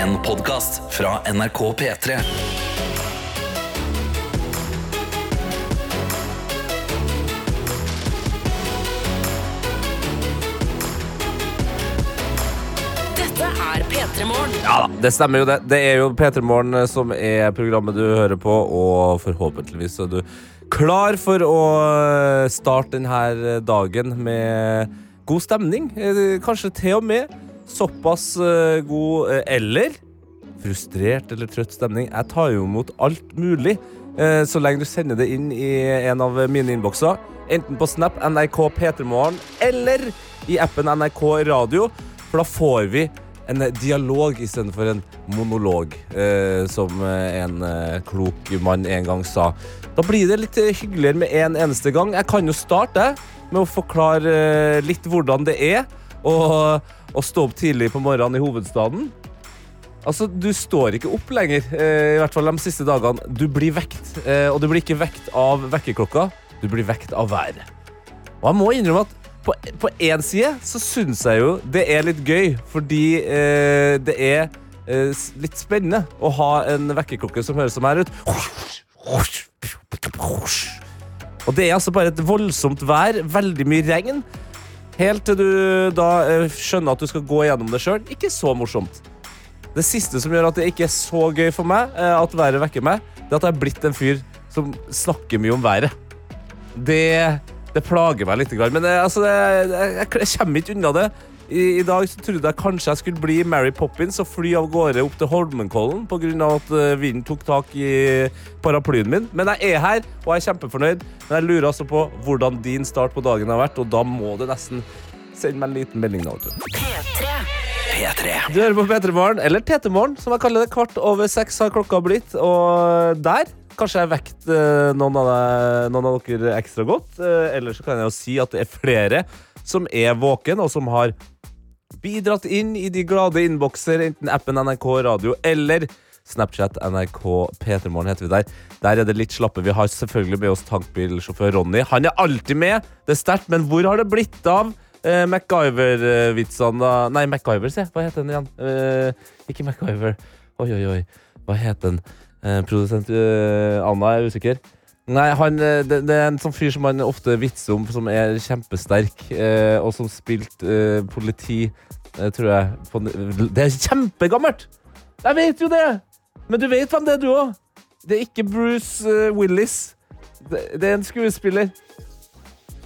En podkast fra NRK P3. Dette er P3 Morgen. Ja da, det stemmer jo det. Det er jo P3 Morgen eh, som er programmet du hører på, og forhåpentligvis er du klar for å eh, starte denne dagen med god stemning. Eh, Kanskje til og med såpass eh, god eh, eller frustrert eller trøtt stemning. Jeg tar jo imot alt mulig, eh, så lenge du sender det inn i en av mine innbokser. Enten på Snap, NRK P3morgen, eller i appen NRK Radio. For da får vi en dialog istedenfor en monolog, som en klok mann en gang sa. Da blir det litt hyggeligere med en eneste gang. Jeg kan jo starte med å forklare litt hvordan det er å, å stå opp tidlig på morgenen i hovedstaden. Altså, Du står ikke opp lenger, eh, i hvert fall de siste dagene. Du blir vekt, eh, og du blir ikke vekt av vekkerklokka. Du blir vekt av været. Og jeg må innrømme at på, én side så syns jeg jo det er litt gøy, fordi eh, det er eh, litt spennende å ha en vekkerklokke som høres som her ut. Og det er altså bare et voldsomt vær, veldig mye regn. Helt til du da eh, skjønner at du skal gå gjennom det sjøl. Ikke så morsomt. Det siste som gjør at det ikke er så gøy for meg, eh, at været vekker meg, det er at jeg er blitt en fyr som snakker mye om været. Det, det plager meg litt. Men det, altså, det, jeg, jeg kommer ikke unna det. I, I dag så trodde jeg kanskje jeg skulle bli Mary Poppins og fly av gårde opp til Holmenkollen pga. at eh, vinden tok tak i paraplyen min. Men jeg er her, og jeg er kjempefornøyd. Men jeg lurer altså på hvordan din start på dagen har vært, og da må du nesten sende meg en liten melding. P3. P3. Du hører på P3 Morgen, eller PT Morgen, som jeg kaller det. Kvart over seks har klokka blitt. Og der kanskje jeg vekt eh, noen, av deg- noen av dere ekstra godt. Eh, eller så kan jeg jo si at det er flere som er våken, og som har bidratt inn i de glade innbokser, enten appen NRK Radio eller Snapchat NRK P3morgen heter vi der. Der er det litt slappe. Vi har selvfølgelig med oss tankbilsjåfør Ronny. Han er alltid med, det er sterkt, men hvor har det blitt av eh, MacGyver-vitsene? Nei, MacGyver, se. Hva heter den igjen? Eh, ikke MacGyver. Oi, oi, oi. Hva heter den? Eh, produsent eh, Anna er usikker. Nei, han, eh, det, det er en sånn fyr som man ofte vitser om, som er kjempesterk, eh, og som spilte eh, politi, eh, tror jeg. På, det er kjempegammelt! Jeg vet jo det! Men du vet hvem det er, du òg. Det er ikke Bruce eh, Willis. Det, det er en skuespiller.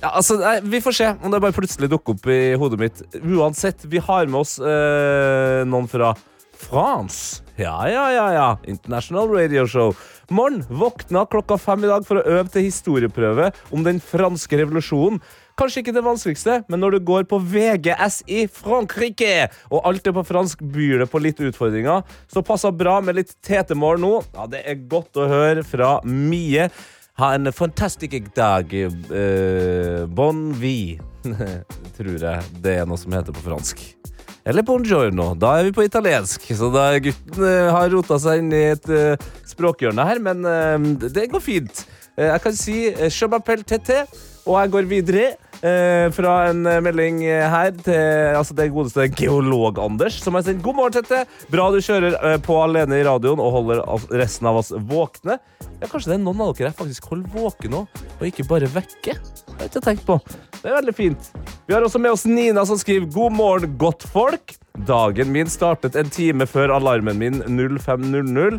Ja, altså, nei, Vi får se om det bare plutselig dukker opp i hodet mitt. Uansett, vi har med oss eh, noen fra France. Ja, ja, ja, ja. International Radio Show. Morgen våkna klokka fem i dag for å øve til historieprøve om den franske revolusjonen. Kanskje ikke det vanskeligste, men når du går på VGS i Frankrike, og alt er på fransk, byr det på litt utfordringer. Så passer bra med litt tetemål nå. Ja, Det er godt å høre fra Mie. Ha en fantastisk dag. eh, bon vie, tror jeg det er noe som heter på fransk. Eller buongiorno. Da er vi på italiensk. Så da gutten eh, har rota seg inn i et uh, språkhjørne her, men uh, det går fint. Uh, jeg kan si je m'appelle Tete, og jeg går videre eh, fra en eh, melding eh, her til altså det godeste Geolog-Anders, som har sendt god morgen, Tette. Bra du kjører eh, på alene i radioen og holder resten av oss våkne. Ja, Kanskje det er noen av dere jeg faktisk holder våken nå, og ikke bare vekke. Det har jeg ikke tenkt på. Det er veldig fint. Vi har også med oss Nina som skriver God morgen, godt folk'. Dagen min startet en time før alarmen min 05.00.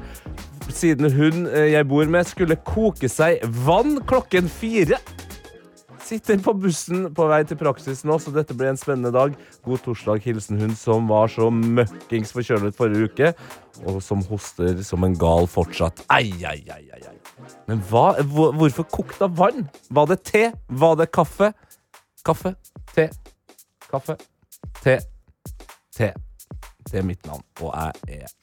Siden hun jeg bor med skulle koke seg vann klokken fire. Sitter på bussen på vei til praksis nå, så dette blir en spennende dag. God torsdag, hilsen hun som var så møkkings forkjølet forrige uke, og som hoster som en gal fortsatt. Ei, ei, ei, ei. Men hva, hvorfor kokt av vann? Var det te? Var det kaffe? Kaffe, te, kaffe, te, te. Det er mitt navn, og jeg er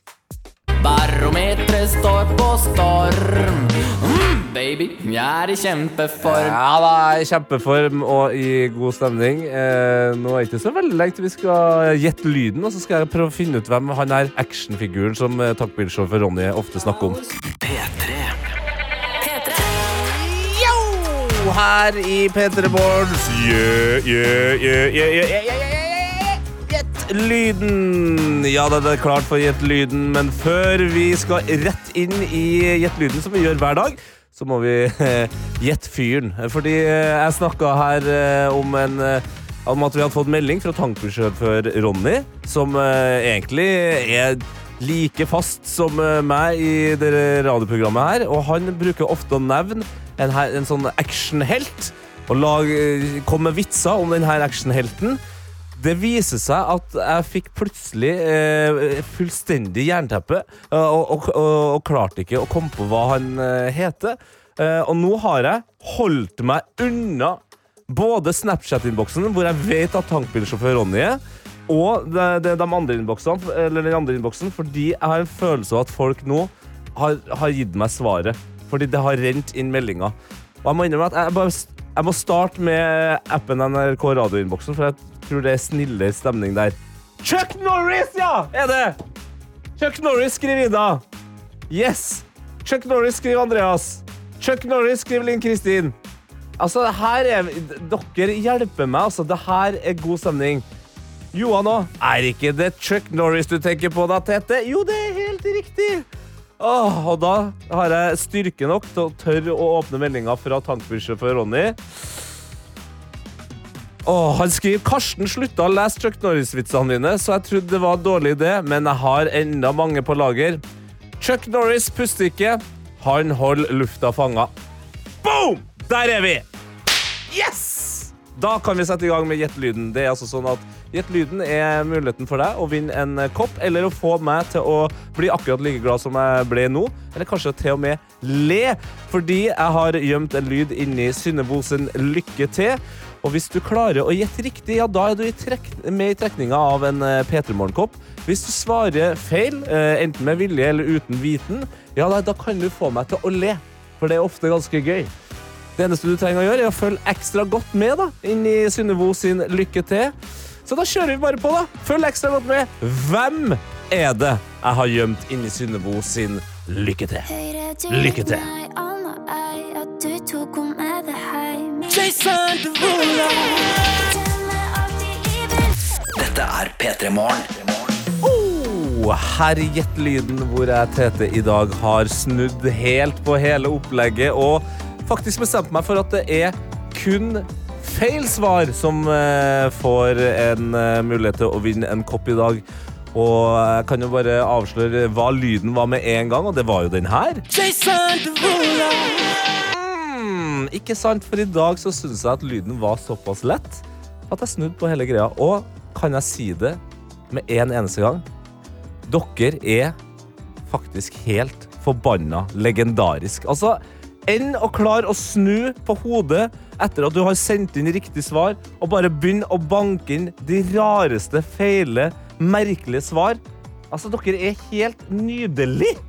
Barometeret står på storm. Mm, baby, jeg er i kjempeform. Ja da, i kjempeform og i god stemning. Eh, nå er det ikke så veldig lenge til vi skal gjette lyden, og så skal jeg prøve å finne ut hvem han er actionfiguren som takkbilsjåfør Ronny ofte snakker om. P3 Yo! her i P3 Morgens. Yeah, yeah, yeah, yeah, yeah, yeah, yeah lyden. Ja, det er klart for Gjett lyden, men før vi skal rett inn i Gjett lyden, som vi gjør hver dag, så må vi eh, gjette fyren. Fordi eh, jeg snakka her eh, om en om at vi hadde fått melding fra tankbilsjåfør Ronny, som egentlig er like fast som meg i det radioprogrammet her. Og han bruker ofte å nevne en, en sånn actionhelt og lage, komme med vitser om denne actionhelten. Det viser seg at jeg fikk plutselig eh, fullstendig jernteppe eh, og, og, og, og klarte ikke å komme på hva han eh, heter. Eh, og nå har jeg holdt meg unna både Snapchat-innboksen, hvor jeg vet at tankbilsjåfør Ronny er, og de, de, de andre den andre innboksen, fordi jeg har en følelse av at folk nå har, har gitt meg svaret. Fordi det har rent inn meldinger. Og jeg må innrømme at jeg, bare, jeg må starte med appen NRK radioinnboksen, for jeg tror det er snillere stemning der. Chuck Norris, ja! Er det? Chuck Norris skriver Ida. Yes. Chuck Norris skriver Andreas. Chuck Norris skriver Linn Kristin. Altså, her er Dere hjelper meg, altså. Det her er god stemning. Johan òg. Er ikke det Chuck Norris du tenker på da, Tete? Jo, det er helt riktig. Åh, og da har jeg styrke nok til å tørre å åpne meldinga fra tankbilsjåfør Ronny. Åh, han skriver Karsten slutta å lese Chuck Norris-vitsene mine, så jeg trodde det var en dårlig idé, men jeg har enda mange på lager. Chuck Norris puster ikke. Han holder lufta fanga. Boom! Der er vi! Yes! Da kan vi sette i gang med Gjett lyden. Det er altså sånn at Gjett lyden er muligheten for deg å vinne en kopp, eller å få meg til å bli akkurat like glad som jeg ble nå, eller kanskje til og med le, fordi jeg har gjemt en lyd inni Synnebo sin Lykke til. Og hvis du klarer å gjette riktig, ja, da er du med i trekninga av en eh, P3 Morgen-kopp. Hvis du svarer feil, eh, enten med vilje eller uten viten, ja, da, da kan du få meg til å le. For det er ofte ganske gøy. Det eneste du trenger å gjøre, er å følge ekstra godt med da, inn i Synnevo sin Lykke til. Så da kjører vi bare på, da. Følg ekstra godt med. Hvem er det jeg har gjemt inni Synnevo sin Lykke til? Lykke til. Jason Derulo. Dette er P3 Morgen. Oh, her Gjett lyden, hvor jeg, Tete, i dag har snudd helt på hele opplegget og faktisk bestemt meg for at det er kun feil svar som eh, får en eh, mulighet til å vinne en kopp i dag. Og jeg kan jo bare avsløre hva lyden var med en gang, og det var jo den her. Jason Derulo. Ikke sant, for i dag så syns jeg at lyden var såpass lett at jeg snudde på hele greia. Og kan jeg si det med en eneste gang? Dere er faktisk helt forbanna legendarisk. Altså, enn å klare å snu på hodet etter at du har sendt inn riktig svar, og bare begynne å banke inn de rareste, feile, merkelige svar. Altså, dere er helt nydelige!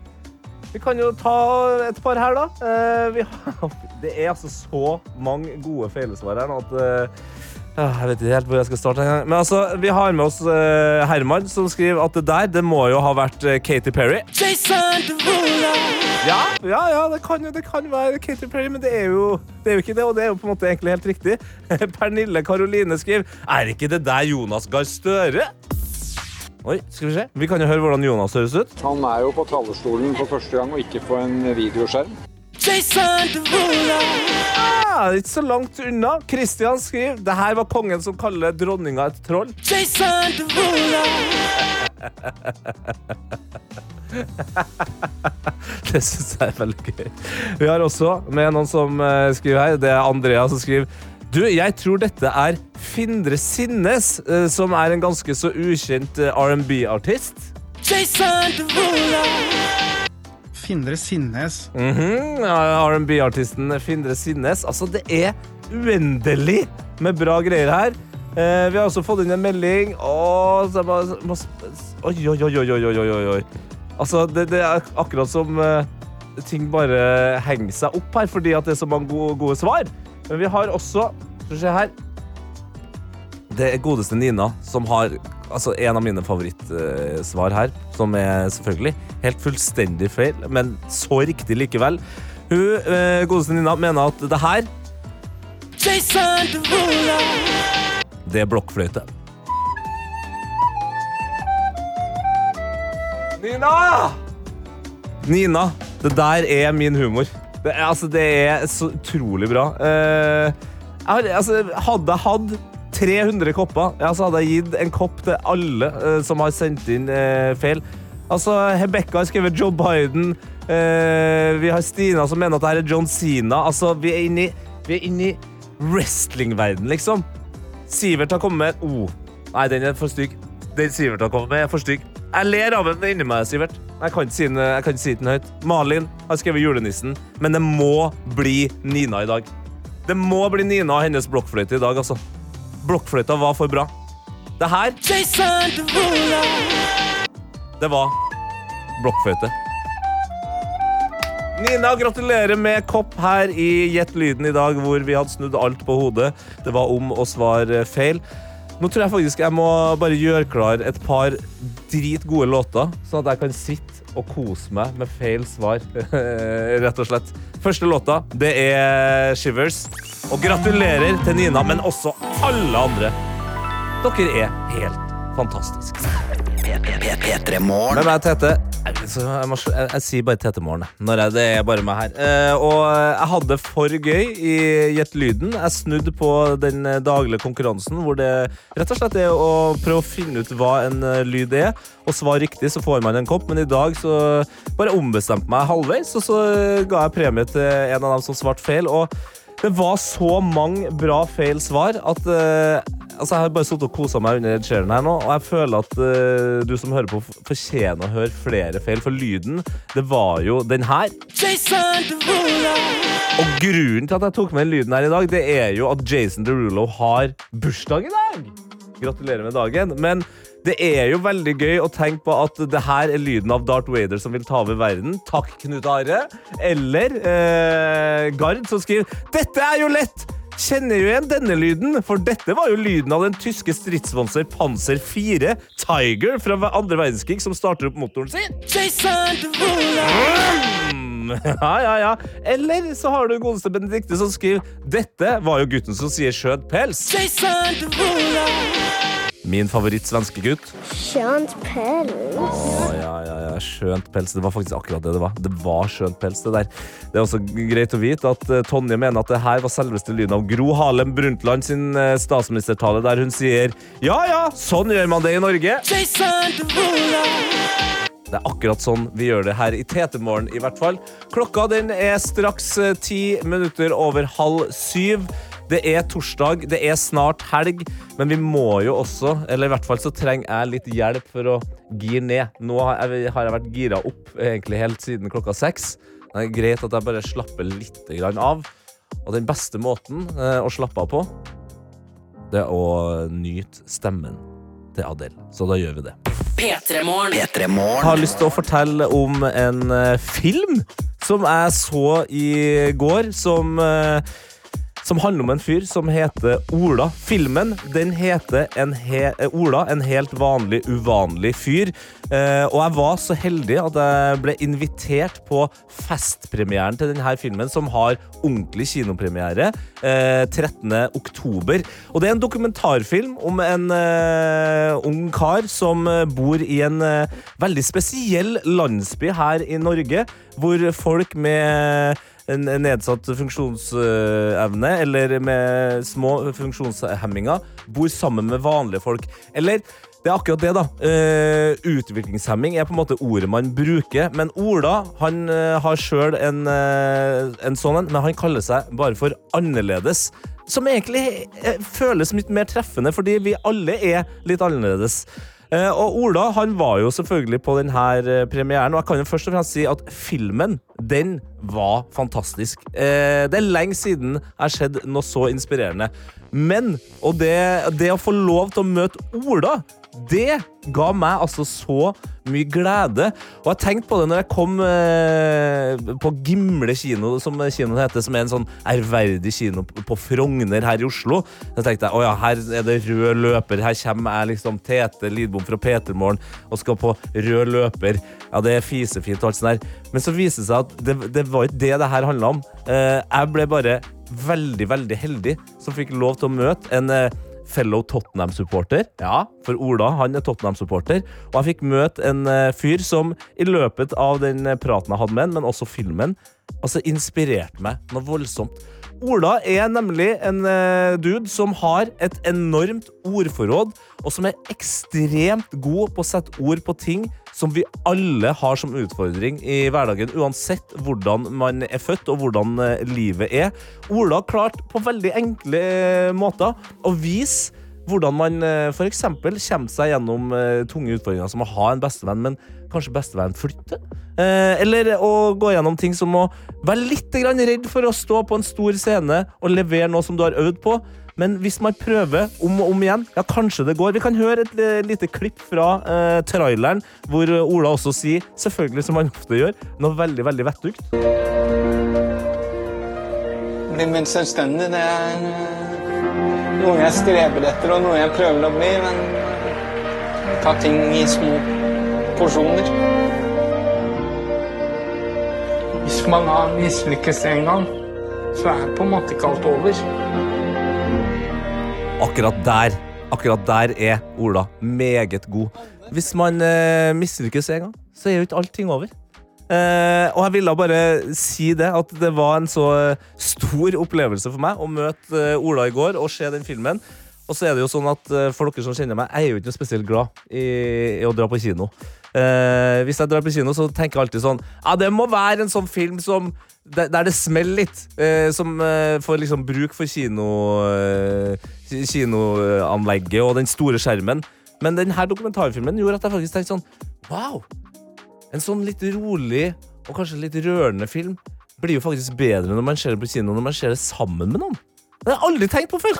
Vi kan jo ta et par her, da. Eh, vi har, det er altså så mange gode feilsvar her nå at eh, Jeg vet ikke helt hvor jeg skal starte. Men altså, vi har med oss eh, Herman, som skriver at det der det må jo ha vært Katy Perry. Jason Ja, ja, ja det, kan det kan være Katy Perry, men det er, jo, det er jo ikke det. Og det er jo på en måte egentlig helt riktig. Pernille Karoline skriver Er ikke det der Jonas Gahr Støre? Oi, skal vi se. Vi kan jo høre hvordan Jonas høres ut. Han er jo på talerstolen for første gang og ikke på en videoskjerm. Jason Derulo. Ja, ikke så langt unna. Christian skriver det her var kongen som kaller dronninga et troll. Jason Derulo. Det syns jeg er veldig gøy. Vi har også med noen som eh, skriver her. Det er Andrea som skriver du, jeg tror dette er Findre Sinnes, eh, som er en ganske så ukjent eh, R&B-artist. Findre Sinnes. Mm -hmm. R&B-artisten Findre Sinnes. Altså, det er uendelig med bra greier her. Eh, vi har også fått inn en melding Åh, bare, Oi, oi, oi, oi, oi, oi, oi. Altså, det, det er akkurat som eh, ting bare henger seg opp her fordi at det er så mange gode, gode svar. Men vi har også Skal vi se her. Det er godeste Nina som har altså, en av mine favorittsvar her. Som er selvfølgelig helt fullstendig feil, men så riktig likevel. Hun, eh, godeste Nina mener at det her, Jason Derulo. det er blokkfløyte. Nina! Nina, det der er min humor. Det altså, det er så utrolig bra. Uh, altså, hadde jeg hatt 300 kopper, ja, så hadde jeg gitt en kopp til alle uh, som har sendt inn uh, feil. Altså, Hebekka har skrevet Joe Biden. Vi har Stina som mener at det her er John Sina. Altså, vi er inne i, vi er i wrestlingverden, liksom. Sivert har kommet med oh. Nei, den er for stygg. Den Sivert har kommet med, er for stygg. Jeg ler av den inni meg, Sivert. Jeg kan ikke si den, jeg kan ikke si den høyt. Malin har skrevet julenissen, men det må bli Nina i dag. Det må bli Nina og hennes blokkfløyte i dag, altså. Blokkfløyta var for bra. Det her Det var blokkfløyte. Nina, gratulerer med kopp her i Gjett lyden i dag, hvor vi hadde snudd alt på hodet. Det var om å svare feil. Nå tror jeg faktisk jeg må bare gjøre klar et par dritgode låter, sånn at jeg kan sitte og kose meg med feil svar, rett og slett. Første låta, det er Shivers. Og gratulerer til Nina, men også alle andre. Dere er helt fantastiske. P3 Morgen. Med meg, Jeg, må, jeg, jeg sier bare Tete Morgen, når jeg, det er bare meg her. Eh, og jeg hadde for gøy i Gjett lyden. Jeg snudde på den daglige konkurransen hvor det rett og slett er å prøve å finne ut hva en eh, lyd er. Og svar riktig, så får man en kopp. Men i dag så bare ombestemte meg halvveis, og så ga jeg premie til en av dem som svarte feil. Og det var så mange bra feil svar at uh, altså jeg har bare sittet og kosa meg under Ed her nå, og jeg føler at uh, du som hører på, fortjener å høre flere feil, for lyden, det var jo den her. Og grunnen til at jeg tok med den lyden her i dag, det er jo at Jason Derulo har bursdag i dag. Gratulerer med dagen. Men det er jo veldig gøy å tenke på at det her er lyden av Darth Vader som vil ta over verden. Takk, Knut Are. Eller eh, Gard som skriver Dette er jo lett! Kjenner jo igjen denne lyden, for dette var jo lyden av den tyske stridsvonser Panser 4 Tiger fra andre verdenskrig som starter opp motoren sin. Jason Ja, ja, ja. Eller så har du godeste Benedikte som skriver Dette var jo gutten som sier skjøt pels. Min favoritt svenske gutt. Skjønt pels. Å, ja, ja, ja, skjønt pels. Det var faktisk akkurat det det var. Det var skjønt pels, det der. Det er også greit å vite at eh, Tonje mener at det her var selveste lyden av Gro Harlem Brundtland sin eh, statsministertale, der hun sier ja, ja, sånn gjør man det i Norge. Det er akkurat sånn vi gjør det her i TT-morgen, i hvert fall. Klokka den er straks eh, ti minutter over halv syv. Det er torsdag, det er snart helg, men vi må jo også, eller i hvert fall så trenger jeg litt hjelp for å gire ned. Nå har jeg, har jeg vært gira opp egentlig helt siden klokka seks. Det er greit at jeg bare slapper litt av. Og den beste måten eh, å slappe av på, det er å nyte stemmen til Adele. Så da gjør vi det. P3 Morgen. P3 Jeg har lyst til å fortelle om en eh, film som jeg så i går, som, eh, som handler om en fyr som heter Ola. Filmen den heter en he eh, Ola, en helt vanlig, uvanlig fyr. Eh, og jeg var så heldig at jeg ble invitert på festpremieren til denne filmen, som har ordentlig kinopremiere eh, 13. oktober. Og det er en dokumentarfilm om en eh, ung kar som bor i en eh, veldig spesiell landsby her i Norge, hvor folk med en nedsatt funksjonsevne eller med små funksjonshemminger bor sammen med vanlige folk. Eller det er akkurat det, da. Uh, utviklingshemming er på en måte ordet man bruker. Men Ola han uh, har sjøl en, uh, en sånn en, men han kaller seg bare for annerledes. Som egentlig eh, føles litt mer treffende, fordi vi alle er litt annerledes. Eh, og Ola han var jo selvfølgelig på denne eh, premieren, og jeg kan jo først og fremst si at filmen den var fantastisk. Eh, det er lenge siden jeg har sett noe så inspirerende. Men og det, det å få lov til å møte Ola, det ga meg altså så mye glede. Og jeg tenkte på det når jeg kom eh, på Gimle kino, som kinoen heter, som er en sånn ærverdig kino på Frogner her i Oslo. Da tenkte jeg å her er det rød løper. Her kommer jeg liksom Tete Lidbom fra Petermorgen og skal på rød løper. Ja, det er fisefint og alt sånt der. Men så viser det seg at det, det var ikke det det her handla om. Eh, jeg ble bare veldig, veldig heldig som fikk lov til å møte en, eh, fellow Tottenham-supporter. Ja, for Ola han er Tottenham-supporter. Og jeg fikk møte en eh, fyr som i løpet av den eh, praten jeg hadde med han, men også filmen, altså inspirerte meg noe voldsomt. Ola er nemlig en eh, dude som har et enormt ordforråd, og som er ekstremt god på å sette ord på ting som vi alle har som utfordring i hverdagen, uansett hvordan man er født og hvordan eh, livet er. Ola klarte på veldig enkle eh, måter å vise hvordan man eh, f.eks. kommer seg gjennom tunge utfordringer som å ha en bestevenn, men kanskje bestevennen flytter. Eh, eller å gå gjennom ting som å være litt redd for å stå på en stor scene og levere noe som du har øvd på. Men hvis man prøver om og om igjen, ja, kanskje det går. Vi kan høre et eh, lite klipp fra eh, traileren, hvor Ola også sier, selvfølgelig som han ofte gjør, noe veldig, veldig vettugt. Bli mer selvstendig, det er eh, noe jeg streber etter, og noe jeg prøver å bli, men ta ting i små porsjoner. Hvis man har mislykkes en gang, så er på en måte ikke alt over. Akkurat der Akkurat der er Ola meget god. Hvis man eh, mislykkes en gang, så er jo ikke allting over. Eh, og jeg ville bare si det, at det var en så eh, stor opplevelse for meg å møte eh, Ola i går og se den filmen. Og så er det jo sånn at eh, for dere som kjenner meg, jeg er jo ikke noe spesielt glad i, i å dra på kino. Eh, hvis jeg drar på kino, så tenker jeg alltid sånn Ja, det må være en sånn film som der det smeller litt. Uh, som uh, får liksom bruk for kino, kinoanlegget og den store skjermen. Men denne dokumentarfilmen gjorde at jeg faktisk tenkte sånn Wow! En sånn litt rolig og kanskje litt rørende film blir jo faktisk bedre når man ser det på kino når man ser det sammen med noen. Det har jeg aldri tenkt på før.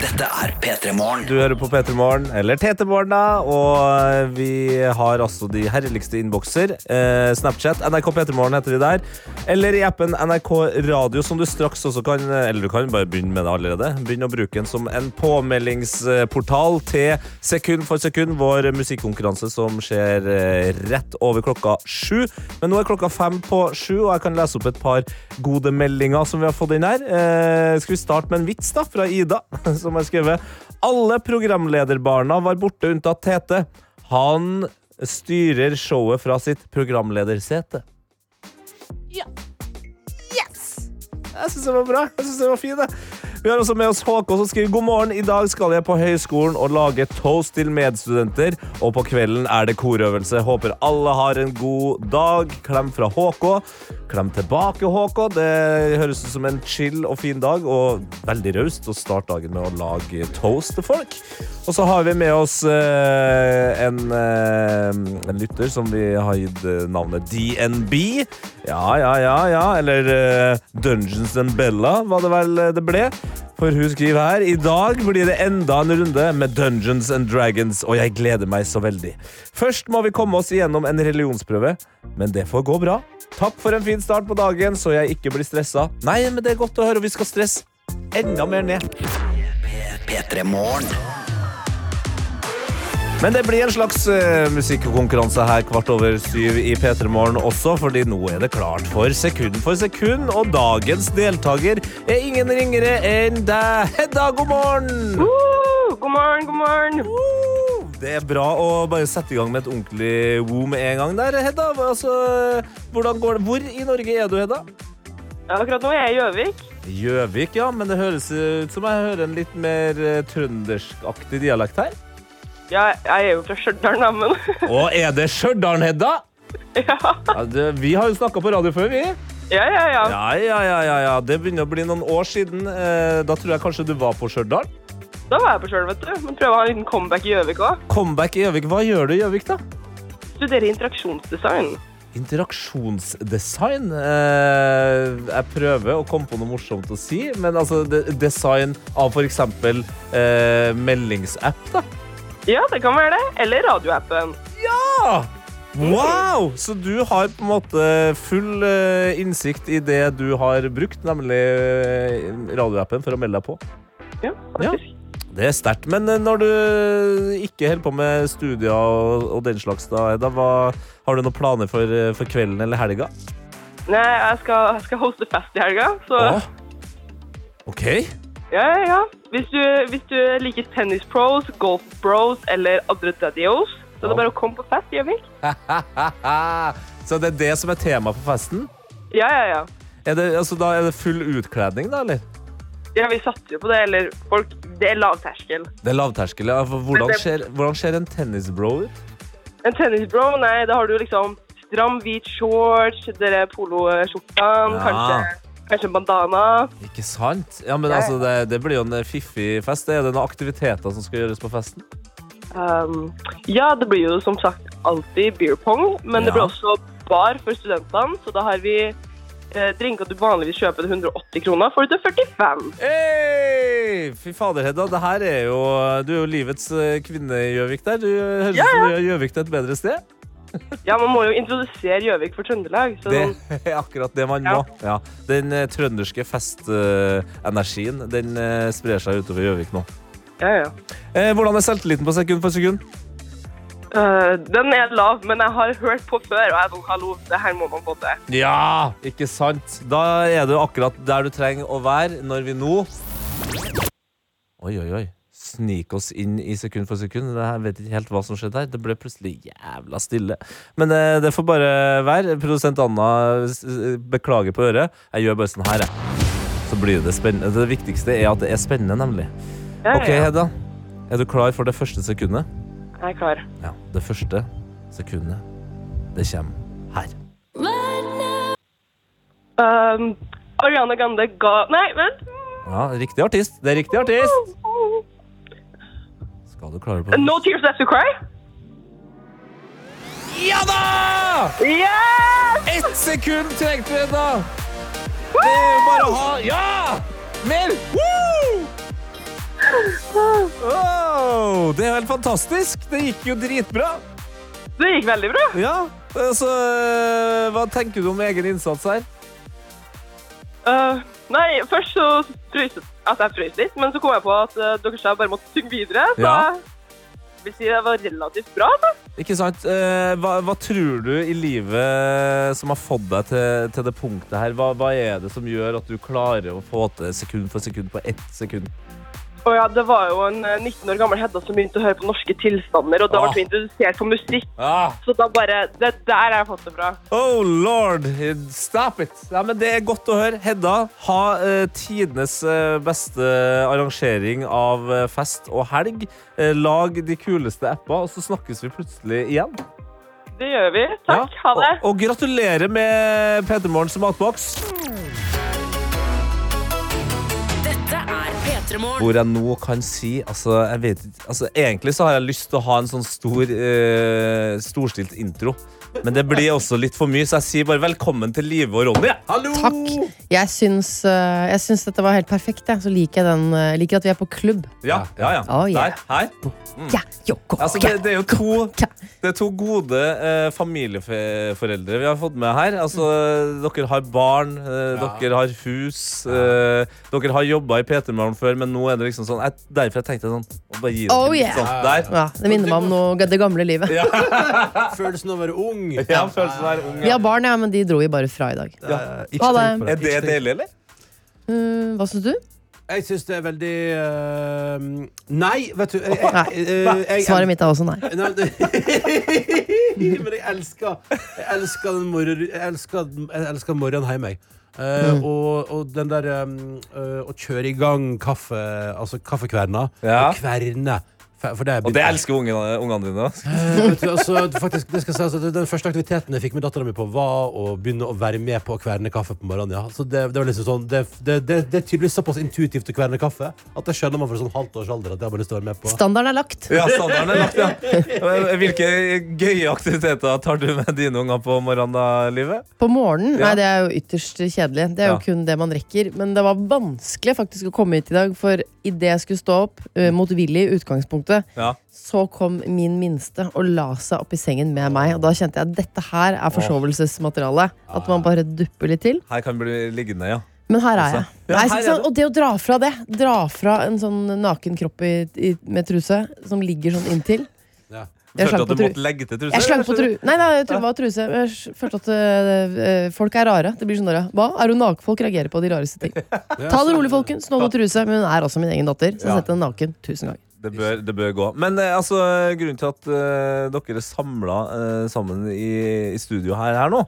Dette er P3 Morgen. Du hører på P3 Morgen, eller TT Morgen, da. Og vi har altså de herligste innbokser. Eh, Snapchat, NRK P3 Morgen heter de der. Eller i appen NRK Radio, som du straks også kan Eller du kan bare begynne med det allerede. Begynne å bruke den som en påmeldingsportal til sekund for sekund. Vår musikkonkurranse som skjer eh, rett over klokka sju. Men nå er klokka fem på sju, og jeg kan lese opp et par gode meldinger som vi har fått inn her. Eh, skal vi starte med en vits da, fra Ida, som har skrevet Alle programlederbarna var borte unntatt Tete. Han styrer showet fra sitt programledersete. Ja. Yes! Jeg syns det var bra. Jeg synes det var fin, jeg. Vi har også med oss Håkon som skriver God morgen. I dag skal jeg på høyskolen og lage toast til medstudenter. Og på kvelden er det korøvelse. Håper alle har en god dag. Klem fra HK. Klem tilbake, HK. Det høres ut som en chill og fin dag, og veldig raust å starte dagen med å lage toast til folk. Og så har vi med oss eh, en, eh, en lytter som vi har gitt eh, navnet DNB. Ja, ja, ja, ja. Eller Dungeons and Bella, var det vel det ble. For hun skriver her I dag blir det enda en runde med Dungeons and Dragons, og jeg gleder meg så veldig. Først må vi komme oss igjennom en religionsprøve, men det får gå bra. Takk for en fin start på dagen, så jeg ikke blir stressa. Nei, men det er godt å høre, og vi skal stresse enda mer ned. Men det blir en slags uh, musikkonkurranse her kvart over syv i P3 Morgen også, fordi nå er det klart for sekund for sekund, og dagens deltaker er ingen ringere enn deg, Hedda. God morgen! Uh, God morgen, god morgen. Uh, Det er bra å bare sette i gang med et ordentlig woo med en gang der, Hedda. Altså, hvordan går det? Hvor i Norge er du, Hedda? Ja, akkurat nå er jeg i Gjøvik. Gjøvik, ja, men det høres ut som jeg hører en litt mer eh, trønderskaktig dialekt her. Ja, jeg er jo fra Stjørdal, da, men Og er det Stjørdal, Hedda? ja. Ja, det, vi har jo snakka på radio før, vi. ja, ja, ja. Ja, ja, ja, ja, ja. Det begynner å bli noen år siden. Eh, Da tror jeg kanskje du var på Stjørdal. Da var jeg på sjøl, vet du. Men prøver å ha en liten comeback i Gjøvik òg. Comeback i Gjøvik. Hva gjør du i Gjøvik, da? Studerer interaksjonsdesign. Interaksjonsdesign. Eh, jeg prøver å komme på noe morsomt å si, men altså design av f.eks. Eh, meldingsapp, da. Ja, det kan være det. Eller radioappen. Ja! Wow! Så du har på en måte full eh, innsikt i det du har brukt, nemlig eh, radioappen, for å melde deg på. Ja, Ja. Det er sterkt. Men eh, når du ikke holder på med studier og, og den slags, da, da hva, har du noen planer for, eh, for kvelden eller helga? Nei, jeg skal, jeg skal hoste fest i helga, så Åh. OK. Ja, ja, ja. Hvis du, hvis du liker tennis pros, golf bros eller andre daddios, så er det bare å komme på fest i Gjøvik. Så det er det som er tema på festen? Ja, ja, ja. Er det, altså, da er det full utkledning, da, eller? Ja, vi satser jo på det. Eller folk Det er lavterskel. Det er lavterskel. Ja. Hvordan skjer, hvordan ser en tennisbro ut? En tennisbro, nei, da har du liksom stram, hvit shorts, dere poloskjortene, Ja. kanskje, kanskje en bandana. Ikke sant? Ja, men altså, det, det blir jo en fiffig fest. Er det noen aktiviteter som skal gjøres på festen? Um, ja, det blir jo som sagt alltid beer pong, men det blir også bar for studentene, så da har vi eh, drinker du vanligvis kjøper til 180 kroner, får du til 45. Hey! Fy fader, Hedda. Det her er jo Du er jo livets eh, kvinne i Gjøvik der. Du høres ut Ja, som du gjør Gjøvik til et bedre sted. Ja, man må jo introdusere Gjøvik for Trøndelag, så Det er akkurat det man Ja. må. Ja. Den eh, trønderske festenergien den eh, sprer seg utover Gjøvik nå. ja, ja. Hvordan er selvtilliten på sekund for sekund? Eh, den er lav, men jeg har hørt på før, og jeg er sånn, hallo, det her må man få til. Ja, ikke sant? Da er du akkurat der du trenger å være når vi nå Oi, oi, oi. Snike oss inn i sekund for sekund. Det her vet ikke helt hva som skjedde her. Det ble plutselig jævla stille. Men eh, det får bare være. Produsent Anna beklager på øret. Jeg gjør bare sånn her, jeg. Så blir det spennende. Det viktigste er at det er spennende, nemlig. Ok. Hedda. Er du klar for det første sekundet? Jeg er klar. Ja. Det første sekundet, det kommer her. Um, Ariana Grande ga... Nei, vent. Ja, riktig artist. Det er riktig artist. Skal du klare på det? No Tears Left to Cry? Ja da! Yes! Ett sekund trengte vi da. Det er jo bare å ha Ja! Mer! Woo! Wow, det er helt fantastisk. Det gikk jo dritbra. Det gikk veldig bra. Ja, så Hva tenker du om egen innsats her? Uh, nei, først så frøs altså, jeg frøs litt, men så kom jeg på at uh, dere bare måtte synge videre, så Ja. jeg vil si det var relativt bra. Da. Ikke sant? Uh, hva, hva tror du i livet som har fått deg til, til det punktet her? Hva, hva er det som gjør at du klarer å få til sekund for sekund på ett sekund? Og ja, det var jo en uh, 19 år gammel Hedda som begynte å høre på norske tilstander, og da Ah. ble vi introdusert for musikk, Ah. så da bare, det der har jeg fått det fra. Oh lord, stop it! Ja, men Det er godt å høre. Hedda, ha eh, tidenes eh, beste arrangering av eh, fest og helg. Eh, lag de kuleste apper, og så snakkes vi plutselig igjen. Det gjør vi. Takk, Ja. ha det. Og, og gratulerer med Peter Morgens matboks. Hvor jeg nå kan si altså, jeg vet, altså, Egentlig så har jeg lyst til å ha en sånn stor eh, storstilt intro. Men det blir også litt for mye, så jeg sier bare velkommen til Live og Ronny. Hallo! Takk. Jeg syns, uh, jeg syns dette var helt perfekt. Jeg. Så liker jeg den uh, liker at vi er på klubb. Ja, ja, ja. Oh, yeah. Der, her. Ja, jo, go, Altså, det, det er jo to, det er to gode eh, familieforeldre vi har fått med her. Altså, dere har barn, eh, dere har hus. eh, dere har jobba i P3 Morgen før, men nå er det liksom sånn jeg, Derfor jeg tenkte sånn å bare gi det Oh, til litt yeah. sånn, Der. Ja, det minner meg om noe, det gamle livet. Ja. Følelsen av å være ung. Ja, følelsen av å være ung. Vi har barn, ja, men de dro jo bare fra i dag. Ja, det. Er det deilig, eller? Mm, hva syns du? Jeg syns det er veldig eh, Nei, vet du. Jeg, jeg, Nei. eh, jeg- Svaret mitt er også nei. Nei, men det- Men jeg elsker Jeg elsker den morgen, jeg elsker, jeg elsker morgenen hjemme. jeg. Uh, Mm. og, og den der um, uh, Å kjøre i gang kaffe Altså kaffekverna. Ja. Og kverne. For det Og det elsker ungene, ungene dine. Eh, du, altså, faktisk, det skal sies at Den første aktiviteten jeg fikk med dattera mi på, var å begynne å være med på å kverne kaffe på morgenen. Ja. Så det, det, var liksom sånn, det, det, det, det er tydeligvis såpass intuitivt å kverne kaffe at det skjønner man for sånn halvt års alder. At jeg har bare lyst til å være med på Standarden er lagt. Ja, standarden er lagt, ja. Hvilke gøye aktiviteter tar du med dine unger på morgenen, da, Livet? På morgenen? Ja. Nei, det er jo ytterst kjedelig. Det er jo Ja. kun det man rekker. Men det var vanskelig faktisk å komme hit i dag, for idet jeg skulle stå opp, uh, motvillig i utgangspunktet, Ja. så kom min minste og la seg opp i sengen med meg. Og da kjente jeg at dette her er forsovelsesmateriale. At man bare dupper litt til. Her kan du bli liggende, ja. Men her er jeg. Nei, her er og det å dra fra det, dra fra en sånn naken kropp i, i, med truse som ligger sånn inntil, Ja. Jeg Følte at på du måtte legge til truse? Jeg slang på eller? tru... Nei, nei, jeg var truse. Jeg følte at øh, folk er rare. Det blir sånn der, Hva? Er hun naken? Folk reagerer på de rareste ting. Ta det rolig, folkens. Nå må truse. Men hun er også min egen datter, så jeg sett henne naken tusen ganger. Det bør, det bør gå. Men eh, altså, grunnen til at uh, dere er samla sammen i, i studio her, her nå,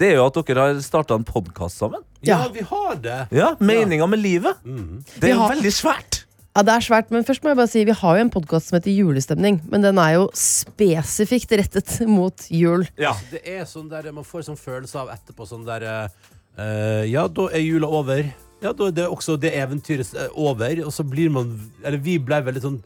det er jo at dere har starta en podkast sammen. Ja, vi har det. Ja, Meninga med livet. Mm. Det er har- veldig svært. Ja, det er svært, men først må jeg bare si Vi har jo en podkast som heter Julestemning, men den er jo spesifikt rettet mot jul. Ja. Det er sånn der man får sånn følelse av etterpå sånn der uh, Ja, da er jula over. Ja, da er det også det eventyret eh, over. Og så blir man Eller vi ble veldig sånn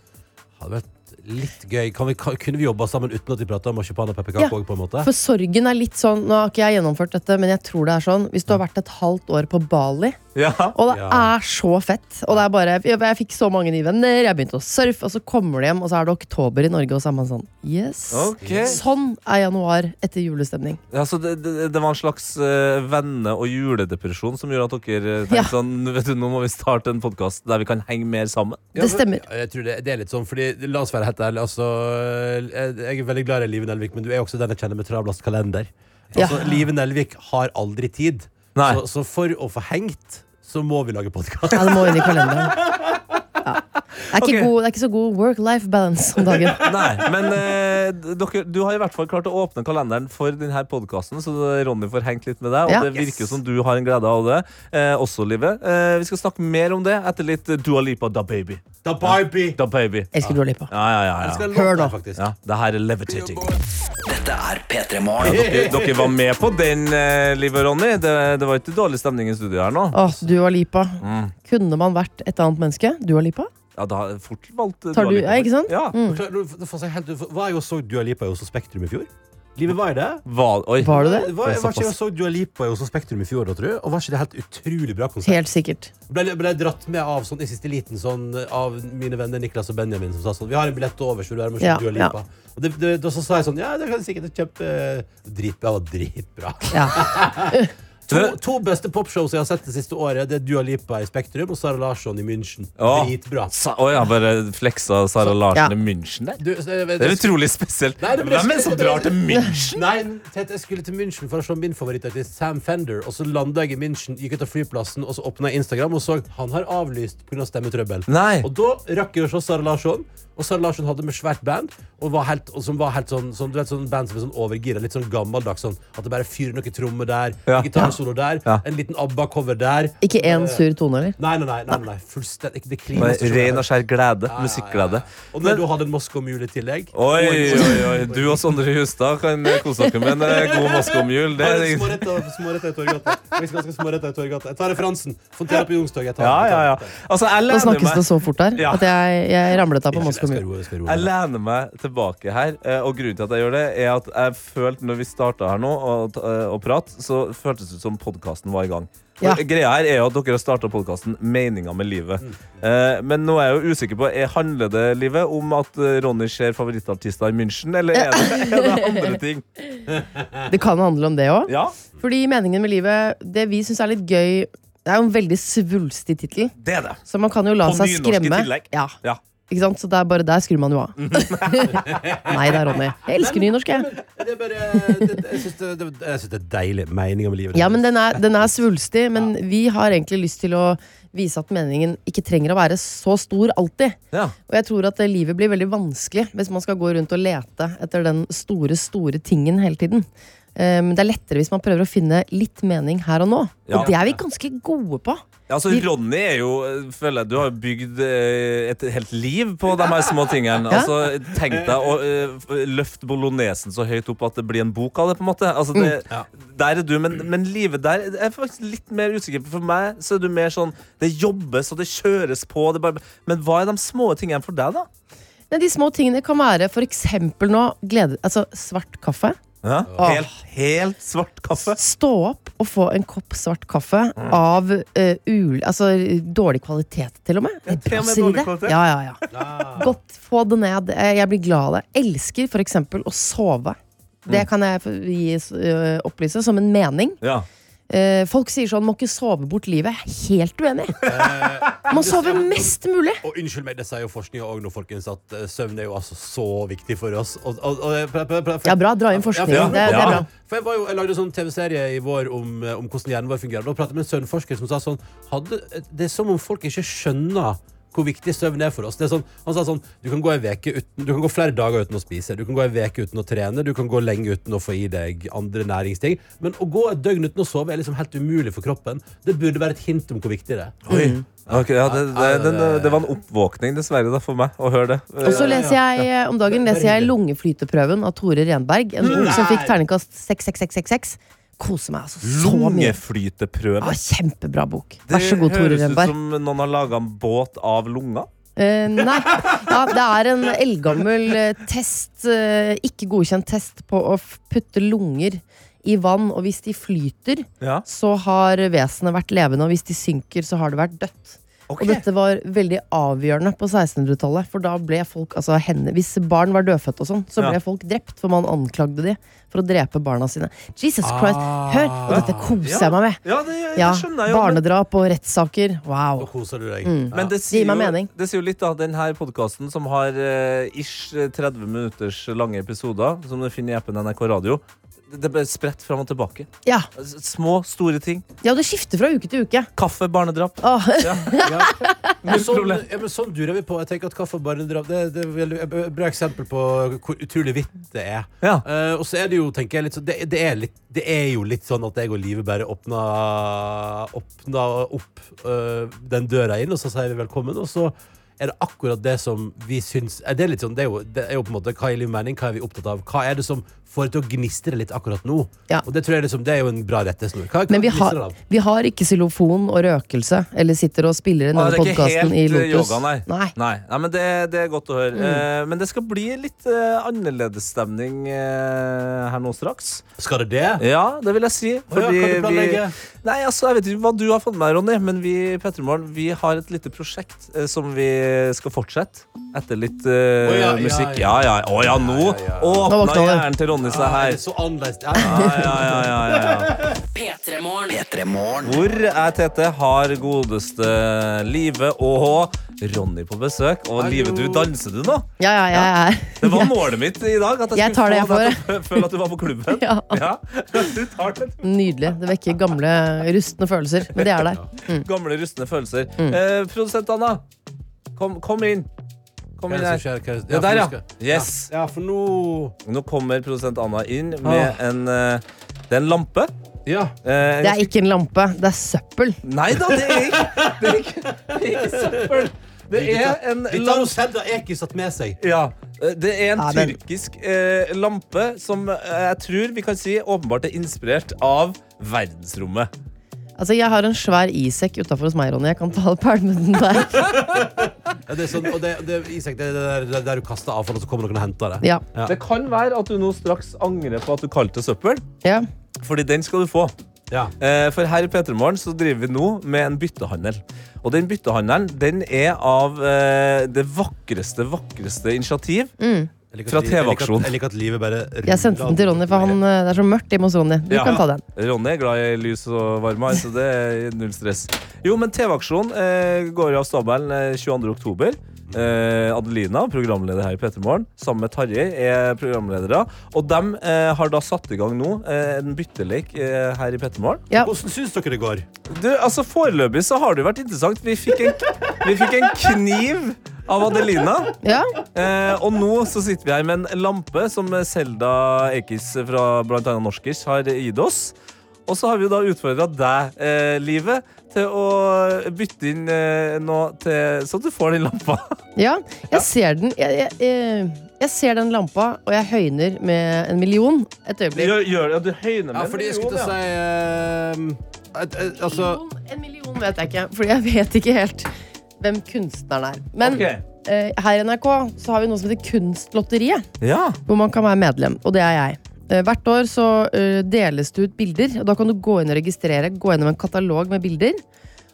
Hadde vært litt gøy. Kan vi, kunne vi jobba sammen uten at vi prata om marsipan og pepperkake? Ja, på en måte? For sorgen er litt sånn Nå har ikke jeg gjennomført dette, men jeg tror det er sånn. Hvis du har vært et halvt år på Bali, Ja. og det Ja. er så fett Og det er bare Jeg, jeg fikk så mange nye venner, jeg begynte å surfe, og så kommer du hjem, og så er det oktober i Norge, og så er man sånn Yes. Okay. Sånn er januar etter julestemning. Ja, så det, det, det var en slags uh, venne- og juledepresjon som gjorde at dere eh, tenkte Ja. sånn Vet du, Nå må vi starte en podkast der vi kan henge mer sammen. Det stemmer. Ja, jeg tror det, det er litt sånn, fordi La oss være helt ærlige. Altså, jeg, jeg er veldig glad i Live Nelvik, men du er også den jeg kjenner med travlast kalender. Ja. Altså, Live Nelvik har aldri tid. Så, så for å få hengt, så må vi lage podkast. Ja, det må inn i kalenderen. Ja. Det, er ikke Ok. god, det er ikke så god work-life balance om dagen. Nei, men eh, dere, du har i hvert fall klart å åpne kalenderen for denne podkasten, så Ronny får hengt litt med deg. Og Ja. det virker som du har en glede av det. Eh, også, Live. Eh, vi skal snakke mer om det etter litt Dua Lipa Da Baby. Da baby! Da baby. Elsker Dua Lipa. Ja, ja, ja. Ja. Hør da nå. ja det her er levitating. Dette er P3 Morgen. Dere, dere var med på den, eh, Liv og Ronny. Det, det var ikke dårlig stemning i studio her nå. Åh, Dua Lipa. Mm. Kunne man vært et annet menneske? Du Dua Lipa? Ja, da fort valgt eh, Tar Dua du, Lipa. ja, ikke sant? Ja. Mm. Helt, var jeg så Dua Lipa i Oslo Spektrum i fjor? Livet var det? Var, oi. Var det det? Var, Det var ikke jeg så Dua Lipa i Oslo Spektrum i fjor, da, tror jeg? Og var ikke det helt utrolig bra konsert? Helt sikkert. Ble, ble dratt med av sånn i siste liten sånn, av mine venner Niklas og Benjamin som sa sånn Vi har en billett over, så du er med og Ja, Dua Lipa. Og det, det, da så sa jeg sånn Ja, det kan sikkert kjempe Dritbra. Det var dritbra. Ja. To, to beste popshows jeg har sett det siste året, Det er Dua Lipa i Spektrum og Sara Larsson i München. Åh. Dritbra. Sa, oi, han bare fleksa Sara Larsen Ja. i München der. Du, det, det, Det er utrolig spesielt. Nei, det ble- Hvem er det som drar til München? Nei, Tete, jeg skulle til München for å se min favorittartist Sam Fender. Og så landa jeg i München, gikk ut av flyplassen og så åpna Instagram og så han har avlyst pga. stemmetrøbbel. Nei. Og da rakk jeg å se Sara Larsson. Og Sara Larsson hadde med svært band, og, var helt, og som var helt sånn, sånn, du vet, sånn band som er sånn overgira. Litt sånn gammeldags. Sånn, at det bare fyrer noen trommer der, Ja. gitarsolo der, Ja. en liten ABBA-cover der. Ikke én sur tone, eller? Nei, nei, nei. nei, nei. Fullstendig. Det Bare klineste Ren og skjær glede. Ja, ja, ja, ja. Musikkglede. Og når du hadde en Moscow-mule i tillegg Oi, oi, oi. Du og Sondre Hustad kan kose dere med en eh, god Moskva-mjul. Det er Småretter i Torgata. Jeg tar referansen. Fontera på Youngstorget. Ja, ja, ja. Altså, lener snakkes det så fort der at jeg, jeg ramlet av på Jeg skal roe, jeg skal roe. Jeg lener meg tilbake her, eh, og grunnen til at jeg gjør det, er at jeg følte når vi starta her nå og, eh, og prat, så føltes det ut som podkasten var i gang. Ja. Greia her er jo at dere har starta podkasten Meninga med livet. Mm. Eh, men nå er jeg jo usikker på er, Handler det livet om at eh, Ronny ser favorittartister i München, eller er det, er det andre ting? Det kan handle om det òg. Ja, Fordi meningen med livet, det vi syns er litt gøy Det er jo en veldig svulstig tittel, det er det. så man kan jo la På seg skremme. Ja. Ja. Ikke sant? Så det er bare der skrur man jo av. Nei da, Ronny. Jeg elsker nynorsk, jeg. Det er bare, det, jeg syns det, det, jeg synes det er deilig. Meninga med livet. Ja, men den er, den er svulstig, men vi har egentlig lyst til å vise at meningen ikke trenger å være så stor alltid. Ja. Og jeg tror at eh, livet blir veldig vanskelig hvis man skal gå rundt og lete etter den store, store tingen hele tiden. Men det er lettere hvis man prøver å finne litt mening her og nå. Ja. Og det er vi ganske gode på. Ja, altså, Ronny er jo eh, føler jeg, Du har bygd eh, et helt liv på de her små tingene. Ja. Altså, Tenk deg å løfte bolognesen så høyt opp at det blir en bok av det. på en måte altså, det, Ja. Der er du, men, men livet der er faktisk litt mer usikker. For meg så er du mer sånn Det jobbes og det kjøres på. Det bare, men hva er de små tingene for deg, da? Nei, de små tingene kan være eksempel nå glede, altså svart kaffe. Ja? Helt, helt svart kaffe. Stå opp og få en kopp svart kaffe Mm. av uh, ul, altså, dårlig kvalitet, til og med. Ja, til og med dårlig kvalitet. Ja, ja, ja. Godt, få det ned. Eh, Jeg blir glad av det. Elsker f.eks. å sove. Mm. Det kan jeg gi, eh, opplyse som en mening. Ja. Eh, folk sier sånn 'må ikke sove bort livet'. Jeg er helt uenig. Man sover mest mulig. Og unnskyld meg, det sier jo forskninga òg nå, folkens, at eh, søvn er jo altså så viktig for oss. Og, og, og, for- for- for- Ja, bra. Dra inn forskning. Ja, Det, det er bra. For jeg, var jo, jeg lagde en sånn TV-serie i vår om, eh, om hvordan hjernen vår fungerer. Da pratet jeg med en søvnforsker som sa sånn hadde, Det er som om folk ikke skjønner hvor viktig søvn er for oss. Det er sånn, han sa sånn Du kan gå en veke uten Du kan gå flere dager uten å spise. Du kan gå en veke uten å trene. Du kan gå lenge uten å få i deg andre næringsting. Men å gå et døgn uten å sove er liksom helt umulig for kroppen. Det burde være et hint om hvor viktig det er. Oi. Okay, ja, det, det, det, det var en oppvåkning, dessverre, da, for meg å høre det. Og så leser jeg eh, om dagen leser jeg lungeflyteprøven av Tore Renberg. En ung som fikk terningkast 66666. Koser meg altså så mye. Lungeflyteprøve. Ja, kjempebra bok. Vær så god, Tore høres ut som noen har laga en båt av lunger. Uh, nei. Ja, det er en eldgammel eh, test, uh, ikke godkjent test, på å putte lunger i vann. Og hvis de flyter, Ja. så har vesenet vært levende. Og hvis de synker, så har det vært dødt. Ok. Og dette var veldig avgjørende på 1600-tallet. For da ble folk, altså henne, Hvis barn var dødfødt og sånn, så Ja. ble folk drept. For man anklagde de for å drepe barna sine. Jesus Christ, hør! Og dette koser Ja. jeg meg med. Ja, det, det Ja, skjønner jeg jo. Barnedrap og rettssaker. Wow. koser du deg. Mm. Men det sier, jo, det sier jo litt av denne podkasten, som har uh, ish 30 minutters lange episoder, som du finner i appen NRK Radio. Det ble spredt fram og tilbake. Ja. Små, store ting. ja, det skifter fra uke til uke. Kaffe, barnedrap. Åh. Men sånn, ja, men sånn durer vi på. Jeg tenker at kaffe og barnedrap Det, det er et bra eksempel på hvor utrolig vidt det er. Ja. Uh, og så er det jo, tenker jeg, litt det, det, er litt, det er jo litt sånn at jeg og Live bare åpna, åpna opp uh, den døra inn, og så sier vi velkommen, og så er det akkurat det som vi syns er det, litt sånn, det, er jo, det er jo på en måte hva er liv mening, hva er vi opptatt av? Hva er det som får det til å gnistre litt akkurat nå? Ja. Og det tror jeg liksom, det er jo en bra rettesnor. Hva, hva Men vi har, av? vi har ikke xylofon og røkelse, eller sitter og spiller denne podkasten i eh, Lotus. yoga, nei. Nei. Nei, nei, men det, det er godt å høre. Eh, men det skal bli litt eh, annerledes stemning her nå straks. Skal det det? Ja, det vil jeg si. Å ja, kan du planlegge? Nei, altså, Jeg vet ikke hva du har fått med deg, Ronny, men vi i Petremorgen, vi har et lite prosjekt som vi skal fortsette etter litt uh, oh, ja, ja, musikk. ja. Ja. Å ja, nå Ja, ja, ja. Nå åpna hjernen til Ronny seg her. er så annerledes. Ja, Ja, ja, ja, ja, ja, ja. P3morgen. P3morgen. Hvor er Tete? Har godeste Live og Ronny på besøk. Og Live, du danser du nå? Ja, ja, ja. Det var målet mitt i dag. At jeg, Jeg tar det skulle jeg få deg til å føle at du var på klubben. Ja. Ja, du tar det. Nydelig. Det vekker gamle, rustne følelser. Men det er der. Gamle, rustne følelser. Mm. Eh, produsent Anna, kom, kom inn. Kom Hva er inn det her. skjer? Hva er det- Ja, der, ja. skal- Yes. Ja, for nå Nå kommer produsent Anna inn med en eh, Det er en lampe. Ja. Eh, Det er ikke en lampe, det er søppel. Nei da, det er ikke Det er ikke, det er ikke søppel. Det er en Dette har lampe. jo Selda Eki satt med seg. Ja, eh, det er en Ja, den- tyrkisk eh, lampe som eh, jeg tror vi kan si åpenbart er inspirert av verdensrommet. Altså, Jeg har en svær isekk utafor hos meg, Ronny. Jeg kan ta pælme den der. Ja, det er sånn, og det, det, Isak, det er det der, det er der du kaster avfall, og så kommer noen og henter det. Ja. Ja. Det kan være at du nå straks angrer på at du kalte det søppel, ja. fordi den skal du få. Ja. Eh, For her i Petremorgen så driver vi nå med en byttehandel. Og den byttehandelen den er av eh, det vakreste, vakreste initiativ. Fra at- jeg liker at-. Jeg liker at livet bare Jeg sendte den til Ronny, for han, eh, det er så mørkt hjemme hos Ronny. Du Ja. kan ta den. Ronny er glad i lys og varme, så det er null stress. Jo, men TV-aksjonen eh, går av stabelen eh, 22. oktober. Eh, Adelina, programleder her i Petermorgen, sammen med Tarjei, er programledere. Og de eh, har da satt i gang nå eh, en byttelek eh, her i Petermorgen. Ja. Hvordan syns dere det går? Du, altså Foreløpig så har det jo vært interessant. Vi fikk en, vi fikk en kniv av Adelina. Ja. Eh, og nå så sitter vi her med en lampe som Selda Ekiz fra bl.a. Norskis har gitt oss. Og så har vi jo da utfordra deg, eh, Livet, til å bytte inn eh, noe til, så du får den lampa. ja. Jeg ser den. Jeg, jeg, jeg, jeg ser den lampa, og jeg høyner med en million. Et øyeblikk. Gjør, gjør det, ja, du høyner med Ja, fordi jeg skulle til å si eh, et- et- Altså million, en million vet jeg ikke, for jeg vet ikke helt hvem kunstneren er. Men okay. eh, her i NRK så har vi noe som heter Kunstlotteriet, Ja. hvor man kan være medlem, og det er jeg. Eh, hvert år så eh, deles det ut bilder, og da kan du gå inn og registrere, gå gjennom en katalog med bilder.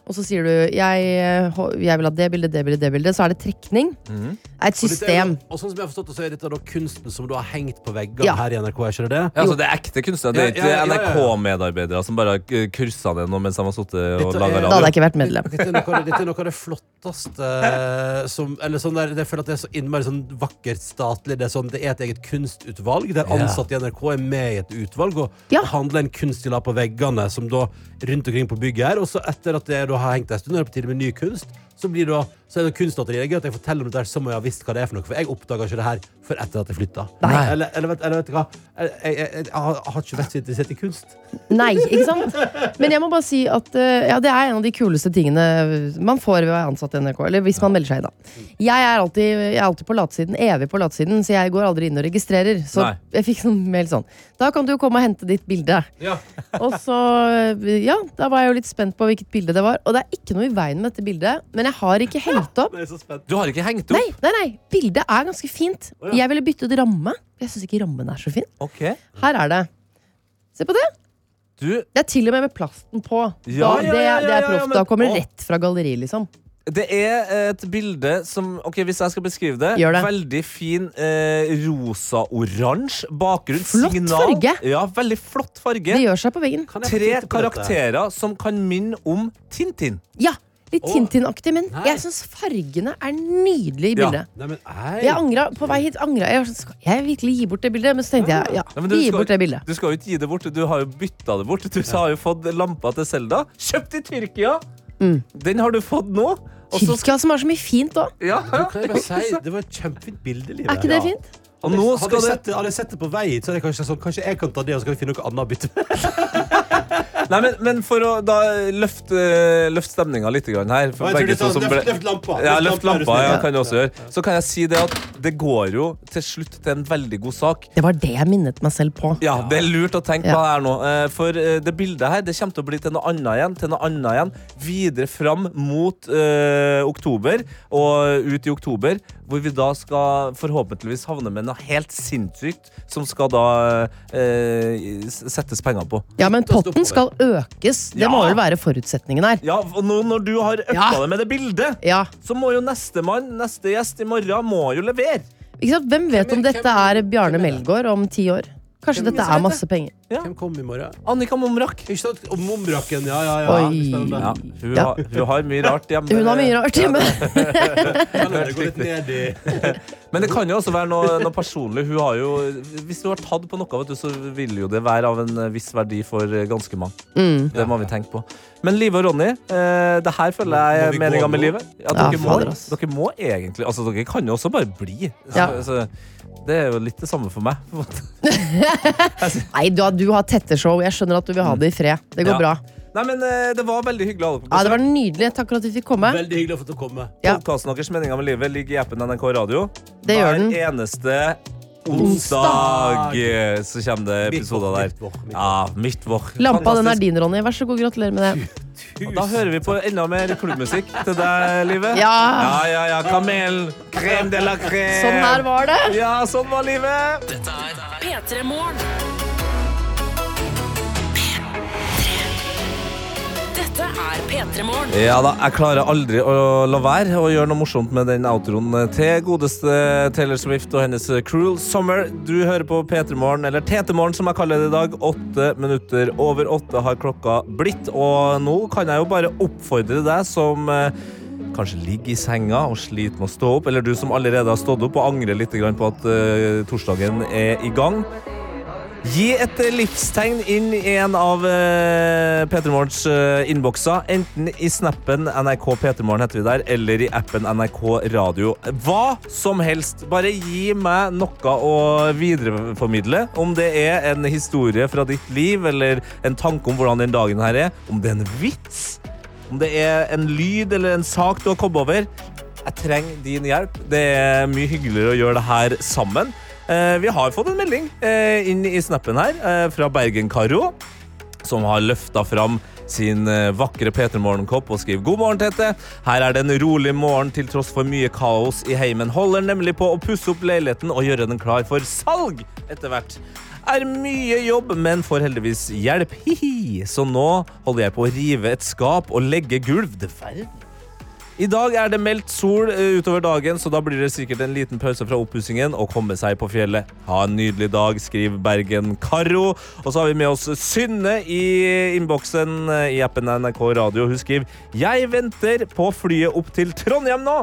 Og så sier du jeg, jeg vil ha det bildet, det bildet, det bildet. Så er det trekning. Mm. Er et Og er system. Og sånn som jeg har forstått det, så er dette da kunsten som du har hengt på veggene Ja. her i NRK, er ikke det det? Ja, altså, det er ekte kunstnere. Det er ikke ja, ja, ja, ja. NRK-medarbeidere som bare har kursa det nå mens de har sittet og laga radio. Da hadde jeg ikke vært medlem. Dette er noe, av det- dette er noe av det flotteste eh, som Eller sånn der, Jeg føler at det er så innmari sånn vakkert statlig. Det er, sånn, det er et eget kunstutvalg der ansatte i NRK er med i et utvalg og Ja. handler en kunst de la på veggene, som da rundt omkring på bygget her. Og så etter at det da har hengt en stund, er det på tide med ny kunst. Så, blir det så er det kunstnatteriet. Det er gøy at jeg forteller om det der som om jeg har visst hva det er for noe. For jeg oppdaga ikke det her før etter at jeg flytta. Eller, eller, vet- eller vet du hva? Jeg, jeg, jeg, jeg har ikke vært så interessert i kunst. Nei, ikke sant? Men jeg må bare si at eh, ja, det er en av de kuleste tingene man får ved å være ansatt i NRK. Eller hvis man melder seg i da. Jeg er alltid, jeg er alltid på latsiden, evig på latsiden, så jeg går aldri inn og registrerer. Så Nei. jeg fikk sånn mail sånn Da kan du jo komme og hente ditt bilde. Ja. Og så, eh, ja, da var jeg jo litt spent på hvilket bilde det var. Og det er ikke noe i veien med dette bildet, men jeg har ikke hengt opp. Jeg. Du har ikke hengt opp? Nei, nei, nei, bildet er ganske fint. Oh, ja. Jeg ville bytte ut ramme. Jeg syns ikke rammen er så fin. Ok. Her er det. Se på det. Du, Det er til og med med plasten på. Ja, da, ja, det, ja, det er ja, proft. men- Da kommer det rett fra galleriet, liksom. det er et bilde som Ok, Hvis jeg skal beskrive det. Gjør det. Veldig fin eh, rosa-oransje bakgrunn. Flott signal. farge. Ja, veldig flott farge. Det gjør seg på veggen. Jeg Tre karakterer dette? som kan minne om Tintin. Ja, litt. Tintin-aktig, men Nei. jeg syns fargene er nydelige i Ja. bildet. Nei, men ei. Jeg angra, På vei hit angra jeg. var sånn, Skal jeg virkelig gi bort det bildet? Men så tenkte jeg ja, Nei, du gi skal- bort det bildet. Du skal jo ikke gi det bort, du har jo bytta det bort. Du har jo fått lampa til Selda. Kjøpt i Tyrkia! Mm. Den har du fått nå. Tyrkia som har så mye fint òg. ja, si, det var et kjempefint bilde, Livet. Er ikke det Ja. fint? Og nå hadde, jeg sett, det- hadde jeg sett det på vei hit, så er det kanskje sånn Kanskje jeg kan ta det, og så kan vi finne noe annet å bytte med. Nei, men, men for å da løfte, løfte stemninga litt grann her for jeg begge det to som ble- løft, løft lampa. Ja, Løft løft lampa, lampa ja, kan jeg også gjøre. Så kan jeg si det at det går jo til slutt til en veldig god sak. Det var det jeg minnet meg selv på. Ja, Det er lurt å tenke Ja. på det her nå. Eh, For eh, det bildet her det kommer til å bli til noe annet igjen. Til noe annet igjen Videre fram mot eh, oktober og ut i oktober. Hvor vi da skal forhåpentligvis havne med noe helt sinnssykt som skal da eh, settes penger på. Ja, men potten skal økes. Det må Ja. vel være forutsetningen her. Ja, og nå når du har øppa Ja. det med det bildet, Ja, så må jo nestemann, neste gjest i morgen, må jo levere. ikke sant? Hvem vet Hvem om dette hvem- er Bjarne? Melgaard om ti år? Kanskje dette er masse penger. Hvem kom i morgen? Annika Momrak. Ikke sant? Og Momraken, ja, ja, ja. Oi. Spennende. Ja, hun, Ja. Har, hun har mye rart hjemme. Hun har mye rart hjemme. Kan det gå litt ned i Men det kan jo også være noe, noe personlig. Hun har jo, hvis du har tatt på noe, vet du, så vil jo det være av en viss verdi for ganske mange. Mm. Det må vi tenke på. Men Live og Ronny, eh, det her føler jeg Må er vi meninga med nå? livet. Ja, Ja, dere, må, fader, ass. dere må egentlig Altså, dere kan jo også bare bli. Så, Ja. så, det er jo litt det samme for meg. på en måte. Nei, du har, du har tette show. Jeg skjønner at du vil ha det i fred. Det går Ja. bra. Nei, men eh, Det var veldig hyggelig å ha dere på Ja, Det var nydelig. Takk for at vi fikk komme. Veldig hyggelig å få til å komme. Ja. Podkasten deres Meninga med livet ligger i appen NRK Radio. Det gjør den. Hver eneste onsdag så kommer det episoder der. Ja, midtvår. Lampa den er din, Ronny. Vær så god, gratulerer med det. Og Da hører vi på enda mer klubbmusikk til deg, livet. Ja. ja, ja, ja. Kamelen. Crème de la crème. Sånn her var det. Ja, sånn var livet. Dette er P3 Morgen. Dette er P3 Morgen. Ja da, jeg klarer aldri å la være å gjøre noe morsomt med den outroen til godeste Taylor Swift og hennes Cruel Summer. Du hører på P3 Morgen, eller TT Morgen som jeg kaller det i dag. Åtte minutter over åtte har klokka blitt, og nå kan jeg jo bare oppfordre deg som eh, Kanskje ligger i senga og sliter med å stå opp, eller du som allerede har stått opp og angrer litt på at eh, torsdagen er i gang. Gi et livstegn inn i en av uh, P3 Morgens uh, innbokser. Enten i snappen NRK P3 Morgen heter vi der, eller i appen NRK Radio. Hva som helst. Bare gi meg noe å videreformidle. Om det er en historie fra ditt liv, eller en tanke om hvordan den dagen her er. Om det er en vits. Om det er en lyd eller en sak du har kommet over. Jeg trenger din hjelp. Det er mye hyggeligere å gjøre det her sammen. Eh, vi har fått en melding eh, inn i snappen her eh, fra Bergen-Karo, som har løfta fram sin vakre P3 Morgenkopp og skriver God morgen, Tete. Her er det en rolig morgen til tross for mye kaos i heimen. Holder nemlig på å pusse opp leiligheten og gjøre den klar for salg etter hvert. Er mye jobb, men får heldigvis hjelp. Hihi. Så nå holder jeg på å rive et skap og legge gulv. Det verden. I dag er det meldt sol eh, utover dagen, så da blir det sikkert en liten pause fra oppussingen og komme seg på fjellet. Ha en nydelig dag, skriver Bergen Karo. Og så har vi med oss Synne i innboksen eh, i appen NRK Radio. Hun skriver Jeg venter på flyet opp til Trondheim nå.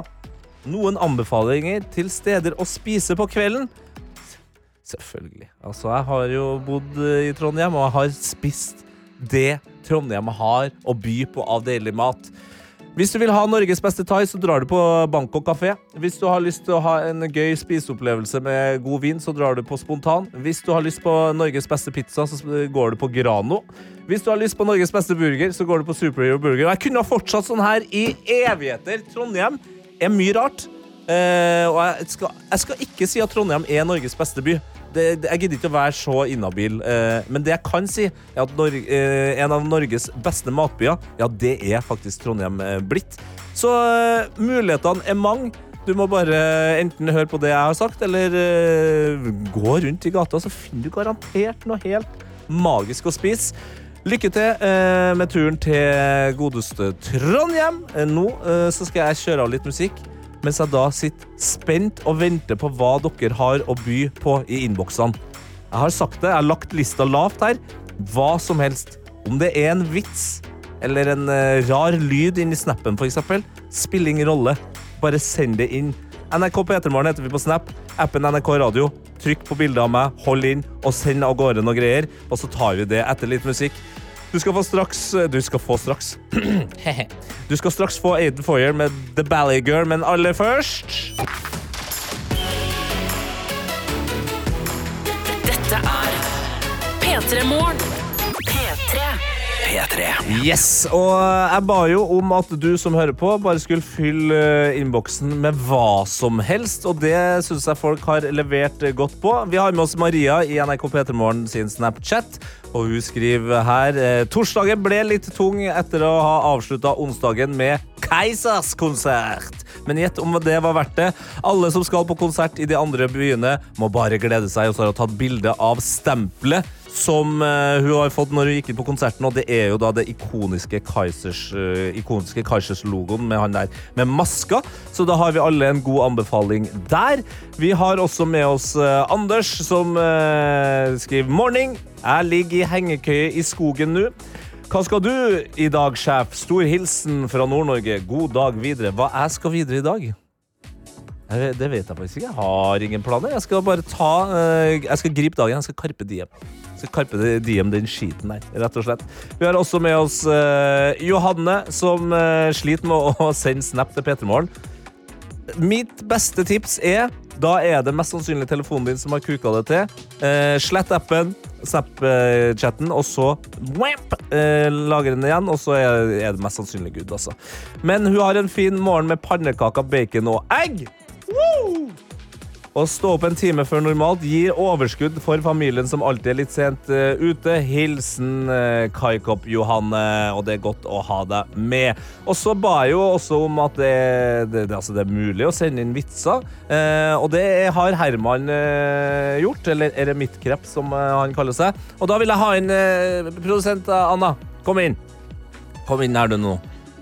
Noen anbefalinger til steder å spise på kvelden? Selvfølgelig. Altså, jeg har jo bodd eh, i Trondheim, og jeg har spist det Trondheim har å by på av deilig mat. Hvis du vil ha Norges beste thai, så drar du på Bangkok kafé. Hvis du har lyst til å ha en gøy spiseopplevelse med god vin, så drar du på Spontan. Hvis du har lyst på Norges beste pizza, så går du på Grano. Hvis du har lyst på Norges beste burger, så går du på Superhero Burger. Jeg kunne ha fortsatt sånn her i evigheter. Trondheim er mye rart. Uh, og jeg skal, jeg skal ikke si at Trondheim er Norges beste by. Det, jeg gidder ikke å være så inhabil. Eh, men det jeg kan si, er at Nor eh, en av Norges beste matbyer, ja, det er faktisk Trondheim eh, blitt. Så mulighetene er mange. Du må bare enten høre på det jeg har sagt, eller gå rundt i gata, så finner du garantert noe helt magisk å spise. Lykke til med turen til godeste Trondheim. Nå så skal jeg kjøre av litt musikk mens jeg da sitter spent og venter på hva dere har å by på i innboksene. Jeg har sagt det, jeg har lagt lista lavt her. Hva som helst. Om det er en vits eller en eh, rar lyd inni snappen, f.eks., spiller ingen rolle. Bare send det inn. NRK P3morgen heter vi på Snap. Appen NRK Radio. Trykk på bildet av meg, hold inn og send av gårde noe greier. Og så tar vi det etter litt musikk. Du skal få straks Du skal få straks Du skal straks få Aiden Foyer med The Ballet Girl, men aller først Dette er P3 Morgen. P3. P3. Yes, og jeg ba jo om at du som hører på, bare skulle fylle eh, innboksen med hva som helst, og det syns jeg folk har levert eh, godt på. Vi har med oss Maria i NRK P3 Morgen sin Snapchat, og hun skriver her eh, Torsdagen ble litt tung etter å ha avslutta onsdagen med Keisers konsert. Men gjett om det var verdt det. Alle som skal på konsert i de andre byene, må bare glede seg, og så har hun tatt bilde av stempelet som uh, hun har fått når hun gikk inn på konserten, og det er jo da det ikoniske Kaizers-logoen uh, Kaisers med han der med maska. Så da har vi alle en god anbefaling der. Vi har også med oss uh, Anders, som eh, skriver 'Morning'. Jeg ligger i hengekøye i skogen nå. Hva skal du i dag, sjef? Stor hilsen fra Nord-Norge. God dag videre. Hva jeg skal videre i dag? Det vet jeg faktisk ikke. Jeg har ingen planer. Jeg skal bare ta eh, Jeg skal gripe dagen. Jeg skal karpe diem. Skal karpe diem den skiten der, rett og slett. Vi har også med oss uh, Johanne, som uh, sliter med å sende snap til P3 Morgen. Mitt beste tips er da er det mest sannsynlig telefonen din som har kuka det til. Eh, slett appen, Snap-chatten, og så eh, lager den igjen, og så er det mest sannsynlig good. Altså. Men hun har en fin morgen med pannekaker, bacon og egg. Woo! Å stå opp en time før normalt gir overskudd for familien som alltid er litt sent eh, ute. Hilsen uh, Kaikop Johanne, og det er godt å ha deg med. Og så ba jeg jo også om at det, det, altså det er mulig å sende inn vitser. eh, og det har Herman eh, gjort, eller Eremittkrep som eh, han kaller seg. Og da vil jeg ha inn eh, produsent eh, Anna. Kom inn. Kom inn her du nå.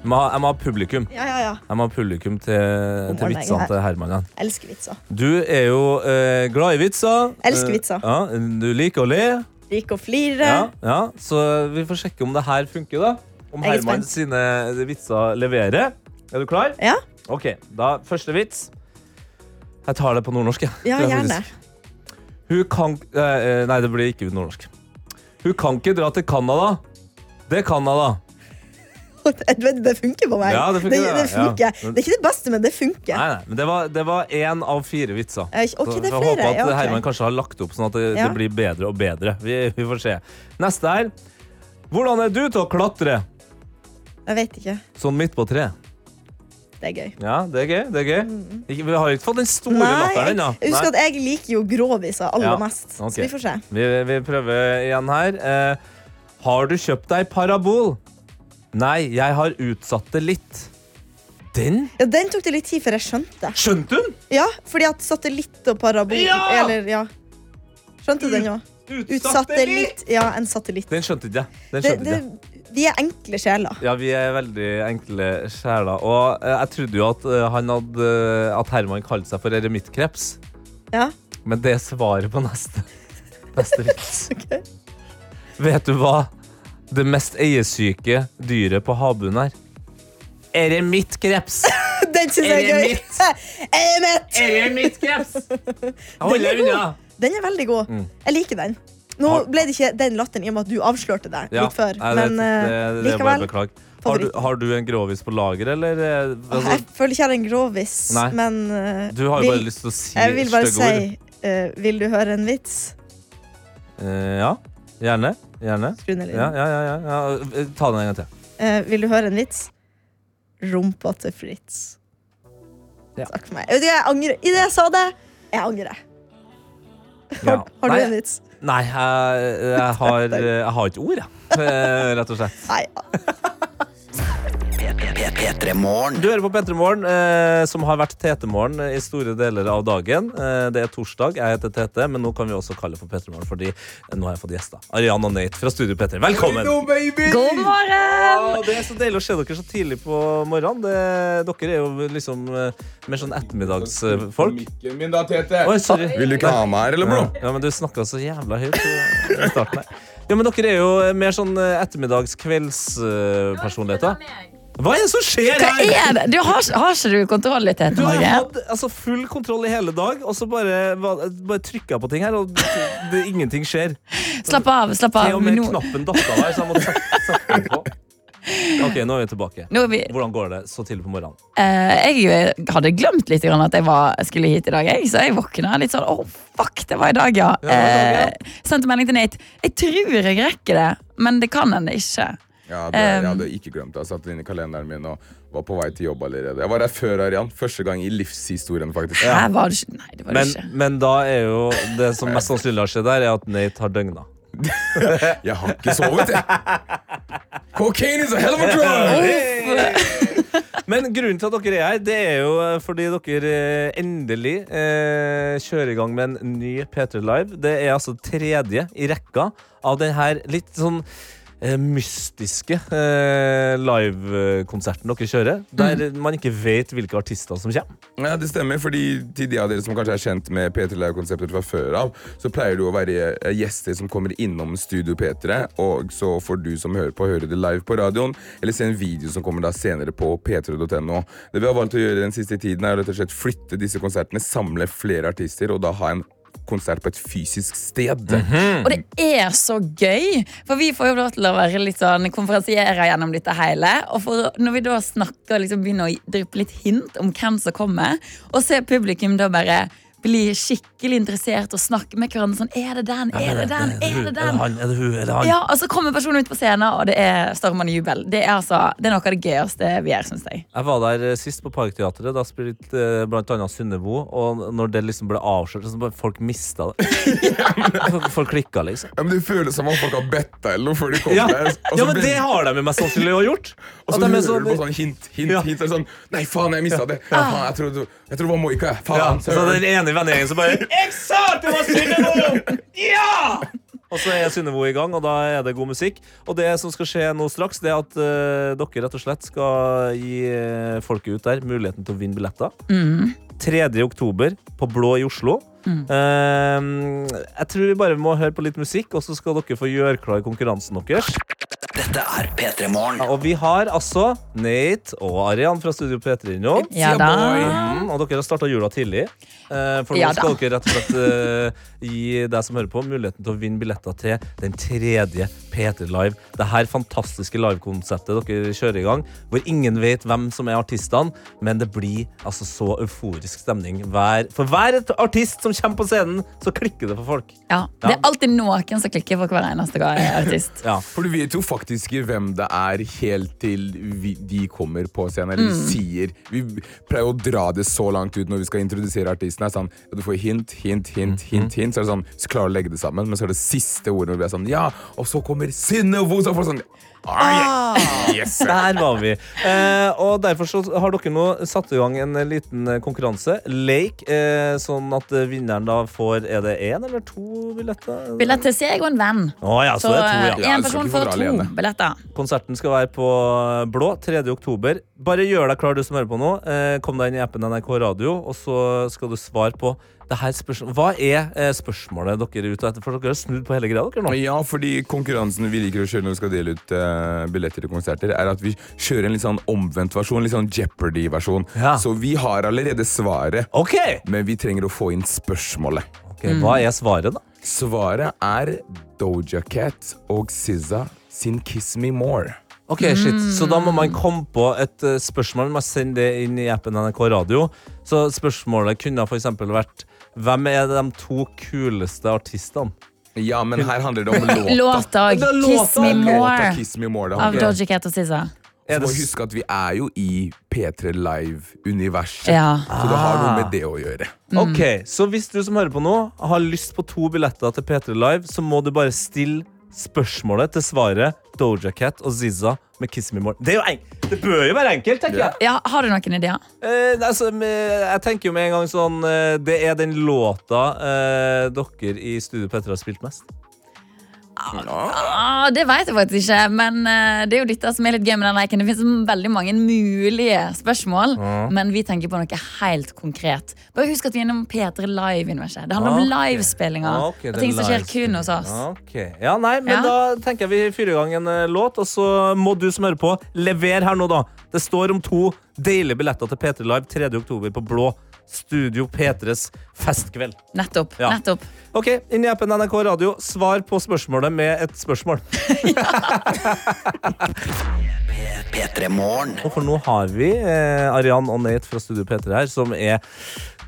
Må ha, jeg må ha publikum. Ja, ja, ja. Jeg må ha publikum til, til jeg er vitsene til Herman. Elsker vitser. Du er jo eh, glad i vitser. Elsker Eh, vitser. ja, du liker å le. Liker å flire. Ja, ja, så vi får sjekke om det her funker, da. Om er Herman spent. sine vitser leverer. Er du klar? Ja. Ok, da første vits. Jeg tar det på nordnorsk. Ja, gjerne. Hun kan eh, Nei, det blir ikke nordnorsk. Hun kan ikke dra til Canada. Det er Canada. Det funker på meg. Ja, det funker, det, det, funker. Ja. det er ikke det beste, men det funker. Nei, nei, men det var, det var én av fire vitser. Okay, ok, Så det jeg håper at ja, ok. Herman kanskje har lagt opp sånn at det, Ja. blir bedre og bedre. Vi, vi får se. Neste her. Hvordan er du til å klatre Jeg vet ikke. sånn midt på tre? Det er gøy. Ja, det er gøy. det er gøy. Ikke, vi har ikke fått den store latteren ennå. husk at jeg liker jo gråviser aller Ja, mest. Okay. Så vi får se. Vi, vi prøver igjen her. Eh, har du kjøpt deg parabol? Nei, jeg har utsatt det litt. Den? Ja, den tok det litt tid før jeg skjønte. Skjønte hun? Ja, fordi at satellitt og parabol Ja! Eller, ja. Skjønte den òg? Utsatellitt. Ja, en satellitt. Den skjønte ikke jeg. Den Det, skjønte det, ikke jeg. vi er enkle sjeler. Ja, vi er veldig enkle sjeler. Og eh, jeg trodde jo at, eh, han hadde, at Herman kalte seg for eremittkreps. Ja. Men det er svaret på neste, neste vits. Vet du hva det mest eiesyke dyret på havbunnen er? det mitt kreps? Den syns jeg er gøy. Er det mitt kreps? Den er unna. god. Den er veldig god. Mm. Jeg liker den. Nå ble det ikke den latteren i og med at du avslørte deg Ja, litt før. nei, det, men eh, det, det, er bare likevel. Har du, har du en grovis på lager, eller? eh, Altså, Jeg føler ikke jeg har en grovis, Nei. men uh, du har jo vil- bare lyst til å si Jeg vil bare si eh, Vil du høre en vits? Uh, ja, gjerne. Gjerne. Skru ned lyden. Ja, ja, ja, ja, ja. Eh, Ta den en gang til. Eh, vil du høre en vits? Rumpa til Fritz. Takk for meg. Jeg, angrer. I det jeg sa det, jeg angrer. Ja. Har du Nei, en vits? Nei, jeg, jeg, har, jeg har ikke ord, jeg. Eh, Rett og slett. Nei. P3morgen. Du hører på P3 Morgen, eh, som har vært Tete-morgen i store deler av dagen. Eh, det er torsdag, jeg heter Tete, men nå kan vi også kalle for P3 Morgen, fordi nå har jeg fått gjester. Og Nate fra Studio P3. Velkommen! God morgen! Ja, det er så deilig å se dere så tidlig på morgenen. Det, dere er jo liksom eh, mer sånn ettermiddagsfolk. Min da, Tete. Oi, sorry. Vil du ikke ha meg her, eller, bro? Ja, men du snakka så jævla høyt i starten her. Ja, men dere er jo mer sånn ettermiddags-kveldspersonligheter. Hva er det som skjer Hva her? er det? Du har, har ikke du kontroll litt, Tete Du har hatt altså, full kontroll i hele dag, og så bare, hva- bare trykka på ting her, og det, ingenting skjer. Slapp av, slapp av. Til og med Nå- knappen datt av her, så jeg måtte sette, sette den på. Ok, nå er vi tilbake. Nå er vi- Hvordan går det så tidlig på morgenen? Eh, jeg hadde glemt litt grann at jeg var, skulle hit i dag, jeg, så jeg våkna litt sånn Å, fuck, det var i dag, ja. Ja, det var i dag, ja. Eh, sendte melding til Nate. Jeg tror jeg rekker det, men det kan hende ikke. Ja, det, jeg Um, hadde ikke glemt det. Jeg satte det inn i kalenderen min og var på vei til jobb allerede. Jeg var her før Arian. Første gang i livshistorien, faktisk. Her var det ikke Nei, det var det Men, ikke. men da er jo det som mest sannsynlig har skjedd her, er at Nate har døgna. Jeg har ikke sovet, jeg. Cocaine is a hell of a drug! Men grunnen til at dere er her, det er jo eh, fordi dere eh, endelig eh, kjører i gang med en ny P3 Live. Det er altså tredje i rekka av den her litt sånn mystiske eh, livekonserten dere kjører. Der man ikke vet hvilke artister som kommer. Ja, det stemmer, fordi til de av dere som kanskje er kjent med P3 Live-konseptet fra før av, så pleier det å være eh, gjester som kommer innom Studio P3, og så får du som hører på, høre det live på radioen, eller se en video som kommer da senere på p3.no. Det vi har valgt å gjøre den siste tiden, er å rett og slett flytte disse konsertene, samle flere artister, og da ha en konsert på et fysisk sted. Og det er så gøy, for vi får jo lov til å være litt sånn konferansiere gjennom dette hele. Og for, når vi da snakker, liksom begynner å dryppe litt hint om hvem som kommer, og ser publikum da bare bli skikkelig interessert og snakke med hverandre sånn Er det den? Er det den? Er det den? han? Er det hun? Er det han? Ja, og så kommer personen ut på scenen, og det er stormende jubel. Det er, altså, det er noe av det gøyeste vi gjør, syns jeg. Jeg var der eh, sist på Parkteatret. Da spilte eh, blant annet Synnøve. Og når det liksom ble avslørt, så bare folk mista det. folk, folk klikka, liksom. Ja, men Det føles som om folk har bedt deg eller noe før de kommer. Ja, der, og så ja men blir- det har de med meg sannsynlig jo gjort. Og så At de hører er sånn- du på sånn hint, hint, Ja. hint. Og sånn, Nei, faen, jeg mista det. Ja, faen, jeg trodde jeg trodde det var Moika. jeg. Faen, Ja, så søren. den ene i vennegjengen som bare Jeg sa at det var Synnøve! Ja! Og så er Synnøve i gang, og da er det god musikk. Og det som skal skje nå straks, det er at uh, dere rett og slett skal gi eh, folket ut der muligheten til å vinne billetter. Mm. 3. oktober på Blå i Oslo. Mm. Uh, jeg tror vi bare må høre på litt musikk, og så skal dere få gjøre klar konkurransen deres. Dette er P3 Morgen. Ja, og vi har altså Nate og Arian fra Studio P3 nå. Ja da. Mm, og dere har starta jula tidlig. Eh, for nå Ja skal dere rett og slett uh, gi deg som hører på, muligheten til å vinne billetter til den tredje P3 Live. Det her fantastiske livekonseptet dere kjører i gang, hvor ingen vet hvem som er artistene, men det blir altså så euforisk stemning. Hver, for hver artist som kommer på scenen, så klikker det for folk. Ja, Det er alltid noen som klikker for hver eneste gang jeg er artist. Ja. For du vet jo faktisk hvem det er helt til vi, de kommer på scenen. Eller Mm. sier Vi pleier å dra det så langt ut når vi skal introdusere artisten. Er sånn, ja, du får hint, hint, hint, hint, hint. Så er det sånn, så klarer du å legge det sammen, men så er det siste ordet når vi er sånn Ja, og så kommer over Synnøve, så får sånn ah, yes. Der var vi. Eh, og derfor så har dere nå satt i gang en liten eh, konkurranse. Lake, eh, sånn at vinneren da får Er det én eller to billetter? Billett til seg og en venn. Oh, ja, så det er to, ja. en person får to billetter. Konserten skal være på Blå 3. oktober. Bare gjør deg klar, du som hører på nå. Eh, kom deg inn i appen NRK Radio, og så skal du svare på. Hva er eh, spørsmålet dere er ute etter? For dere har snudd på hele greia dere nå. Ja, fordi konkurransen vi liker å kjøre når vi skal dele ut eh, billetter til konserter, er at vi kjører en litt sånn omvendt versjon, litt sånn Jeopardy-versjon. Så vi har allerede svaret, men vi trenger å få inn spørsmålet. Ok, hva er svaret, da? Svaret er Doja Cat og SZA sin Kiss Me More. Ok, shit. Så da må man komme på et eh, spørsmål. Man må sende det inn i appen NRK Radio. Så spørsmålet kunne eksempel vært Hvem er de to kuleste artistene? Ja, men her handler det om låta. Låta 'Kiss Me. More' Kiss Me More, det av Doji. Cat og SZA. Så må vi huske at vi er jo i P3 Live-universet. Ja. Så det har noe Ah. med det å gjøre. Ok, Så hvis du som hører på nå har lyst på to billetter til P3 Live, så må du bare stille spørsmålet til svaret Doja Cat og Ziza med Kiss Me More. Det, det bør jo være enkelt, tenker jeg. Ja, Har du noen ideer? Eh, altså, jeg tenker jo med en gang sånn eh, Det er den låta eh, dere i Studio P3 har spilt mest. Ah, det vet jeg faktisk ikke, men eh, det er jo dette som er litt gøy med den leken. Det finnes veldig mange mulige spørsmål, ah. men vi tenker på noe helt konkret. Bare husk at vi er innom P3 Live-universet. Det handler Ah, om livespillinga. Ah, okay, og ting som skjer kun hos oss. Ah, ok. Ja, nei, men Ja. da tenker jeg vi fyrer i gang en eh, låt, og så må du som hører på, levere her nå, da. Det står om to deilige billetter til P3 Live 3. oktober på Blå. Studio P3s festkveld. Nettopp. Ja. nettopp. Ok, inn i appen NRK Radio. Svar på spørsmålet med et spørsmål. P3 Morgen. Og for nå har vi eh, Arian og Nate fra Studio P3 her, som er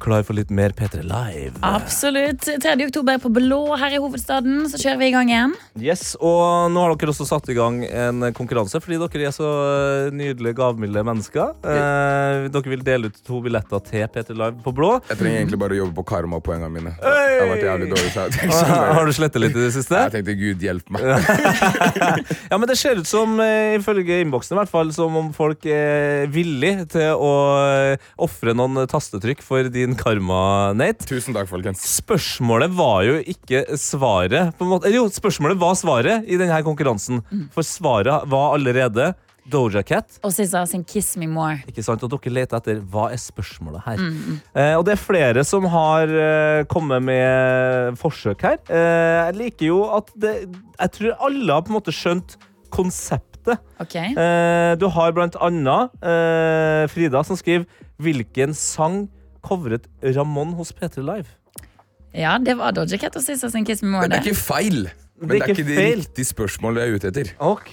klar for litt mer P3 Live. Absolutt. 3. oktober på Blå her i hovedstaden, så kjører vi i gang igjen. Yes, og nå har dere også satt i gang en konkurranse, fordi dere er så eh, nydelige, gavmilde mennesker. Eh, dere vil dele ut to billetter til P3 Live på Blå. Jeg trenger egentlig bare å jobbe på karma-poengene mine. Jeg har vært jævlig dårlig så jeg Har du slettet litt i det siste? Jeg tenkte Gud hjelp meg. Ja, men det ser ut som, eh, ifølge innboksen i hvert fall, som om folk er villige til å eh, ofre noen tastetrykk for din karma, Nate. Tusen takk, folkens. Spørsmålet var jo ikke svaret. På en måte. Eller Jo, spørsmålet var svaret i denne konkurransen. For svaret var allerede Doja Cat. Og Sissa sin 'Kiss Me More'. Ikke sant? Og dere leter etter hva er spørsmålet her. Mm. Eh, og det er flere som har eh, kommet med forsøk her. Eh, jeg liker jo at det Jeg tror alle har på en måte skjønt konseptet. Okay. Eh, du har blant annet eh, Frida som skriver Hvilken sang covret Ramón hos P3 Live? Ja, det var Doja Cat og Sissa in 'Kiss Me More'. Men det er ikke feil. Men det er ikke det feil. riktige spørsmålet jeg er ute etter. Ok,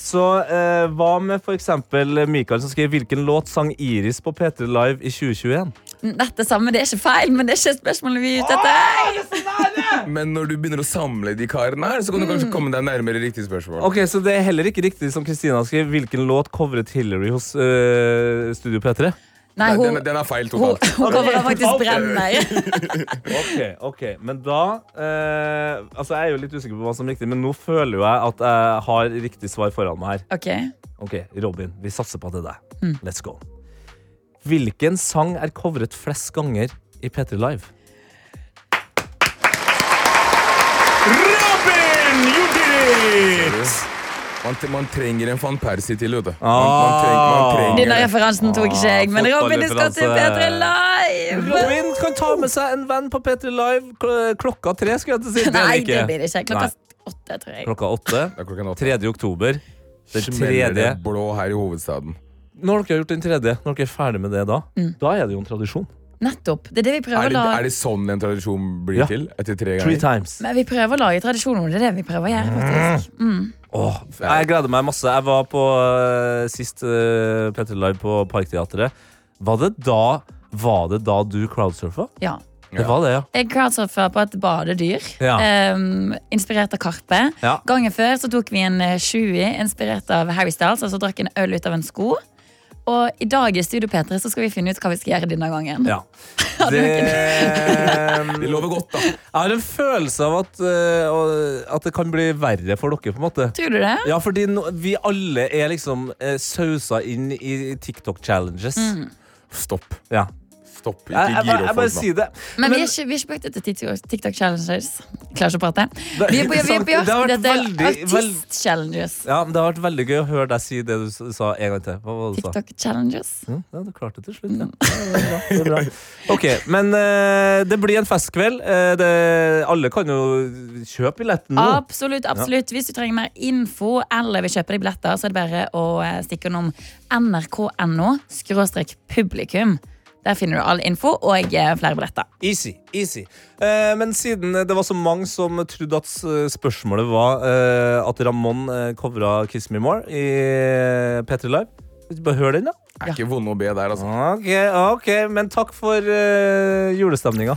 så eh, hva med eksempel Mikael som skrev Hvilken låt sang Iris på P3 Live i 2021? Dette samme, det er ikke feil, men det er ikke spørsmålet vi er ute etter. Men når du begynner å samle de karene her, så kan du Mm. kanskje komme deg nærmere riktig spørsmål. Ok, Så det er heller ikke riktig som Kristina skrev Hvilken låt covret Hillary hos uh, Studio P3? Nei, Nei, hun, den, den er feil hun, totalt. hun kommer faktisk brenne. Ok, ok, men da eh, Altså Jeg er jo litt usikker på hva som er riktig, men nå føler jo jeg at jeg har riktig svar foran meg her. Ok. Ok, Robin, vi satser på at det er deg. Mm. Let's go. Hvilken sang er covret flest ganger i P3 Live? Man, man trenger en van Persie til, vet du. Man, Ah. man, treng, trenger Denne referansen tok ikke jeg, men Robin, du skal til P3 Live! Robin kan ta med seg en venn på P3 Live kl klokka tre. skulle jeg til å si. Nei, det blir det ikke. Klokka åtte, tror jeg. Klokka åtte. Det er klokken åtte. 3. oktober. Den tredje. det blå her i hovedstaden. Når dere har gjort den tredje, når dere er ferdig med det da, Mm. da er det jo en tradisjon. Nettopp. Det er det vi prøver Er å lage. er det sånn en tradisjon blir Ja. til? Etter tre Three times. Men vi prøver å lage tradisjoner. Det er det vi prøver å gjøre, faktisk. Mm. Åh, jeg gleder meg masse. Jeg var på uh, sist uh, P3 Live på Parkteatret. Var det da Var det da du crowdsurfa? Ja. Det var det, ja. Jeg crowdsurfa på et badedyr, Ja. um, inspirert av Karpe. Ja. Gangen før så tok vi en eh, Chewie inspirert av Harry Styles, altså drakk en øl ut av en sko. Og i dag i Studio P3 så skal vi finne ut hva vi skal gjøre denne gangen. Ja. Det, Det lover godt, da. Jeg har en følelse av at, eh, at det kan bli verre for dere. på en måte Tror du det? Ja, fordi no, vi alle er liksom eh, sausa inn i TikTok-challenges. Mm. Stopp. Ja. Stopp. Jeg, jeg, bare- jeg bare sier det. Men, vi er ikke, vi er ikke på jakt etter TikTok- Challengers. challenges. Klarer ikke å prate. Vi er på, vi er på jakt etter artist-challenges. Ja, men Det har vært veldig gøy å høre deg si det du sa en gang til. Hva var det du sa? TikTok-challenges. Ja, ja, du klarte det til slutt. Ja. Ja, det er bra, det er bra. Ok, Men uh, det blir en festkveld. Uh, det, alle kan jo kjøpe billetten nå. Absolutt. absolutt Hvis du trenger mer info eller vil kjøpe deg billetter, så er det bare å eh, stikke innom nrk.no skråstrek publikum. Der finner du all info og eh, flere billetter. Easy. easy eh, Men siden det var så mange som trodde at spørsmålet var eh, at Ramón eh, covra 'Kiss Me More' i eh, P3 Live Bare hør den, da. Er ikke vond å be der, altså. Ok, ok, Men takk for eh, julestemninga.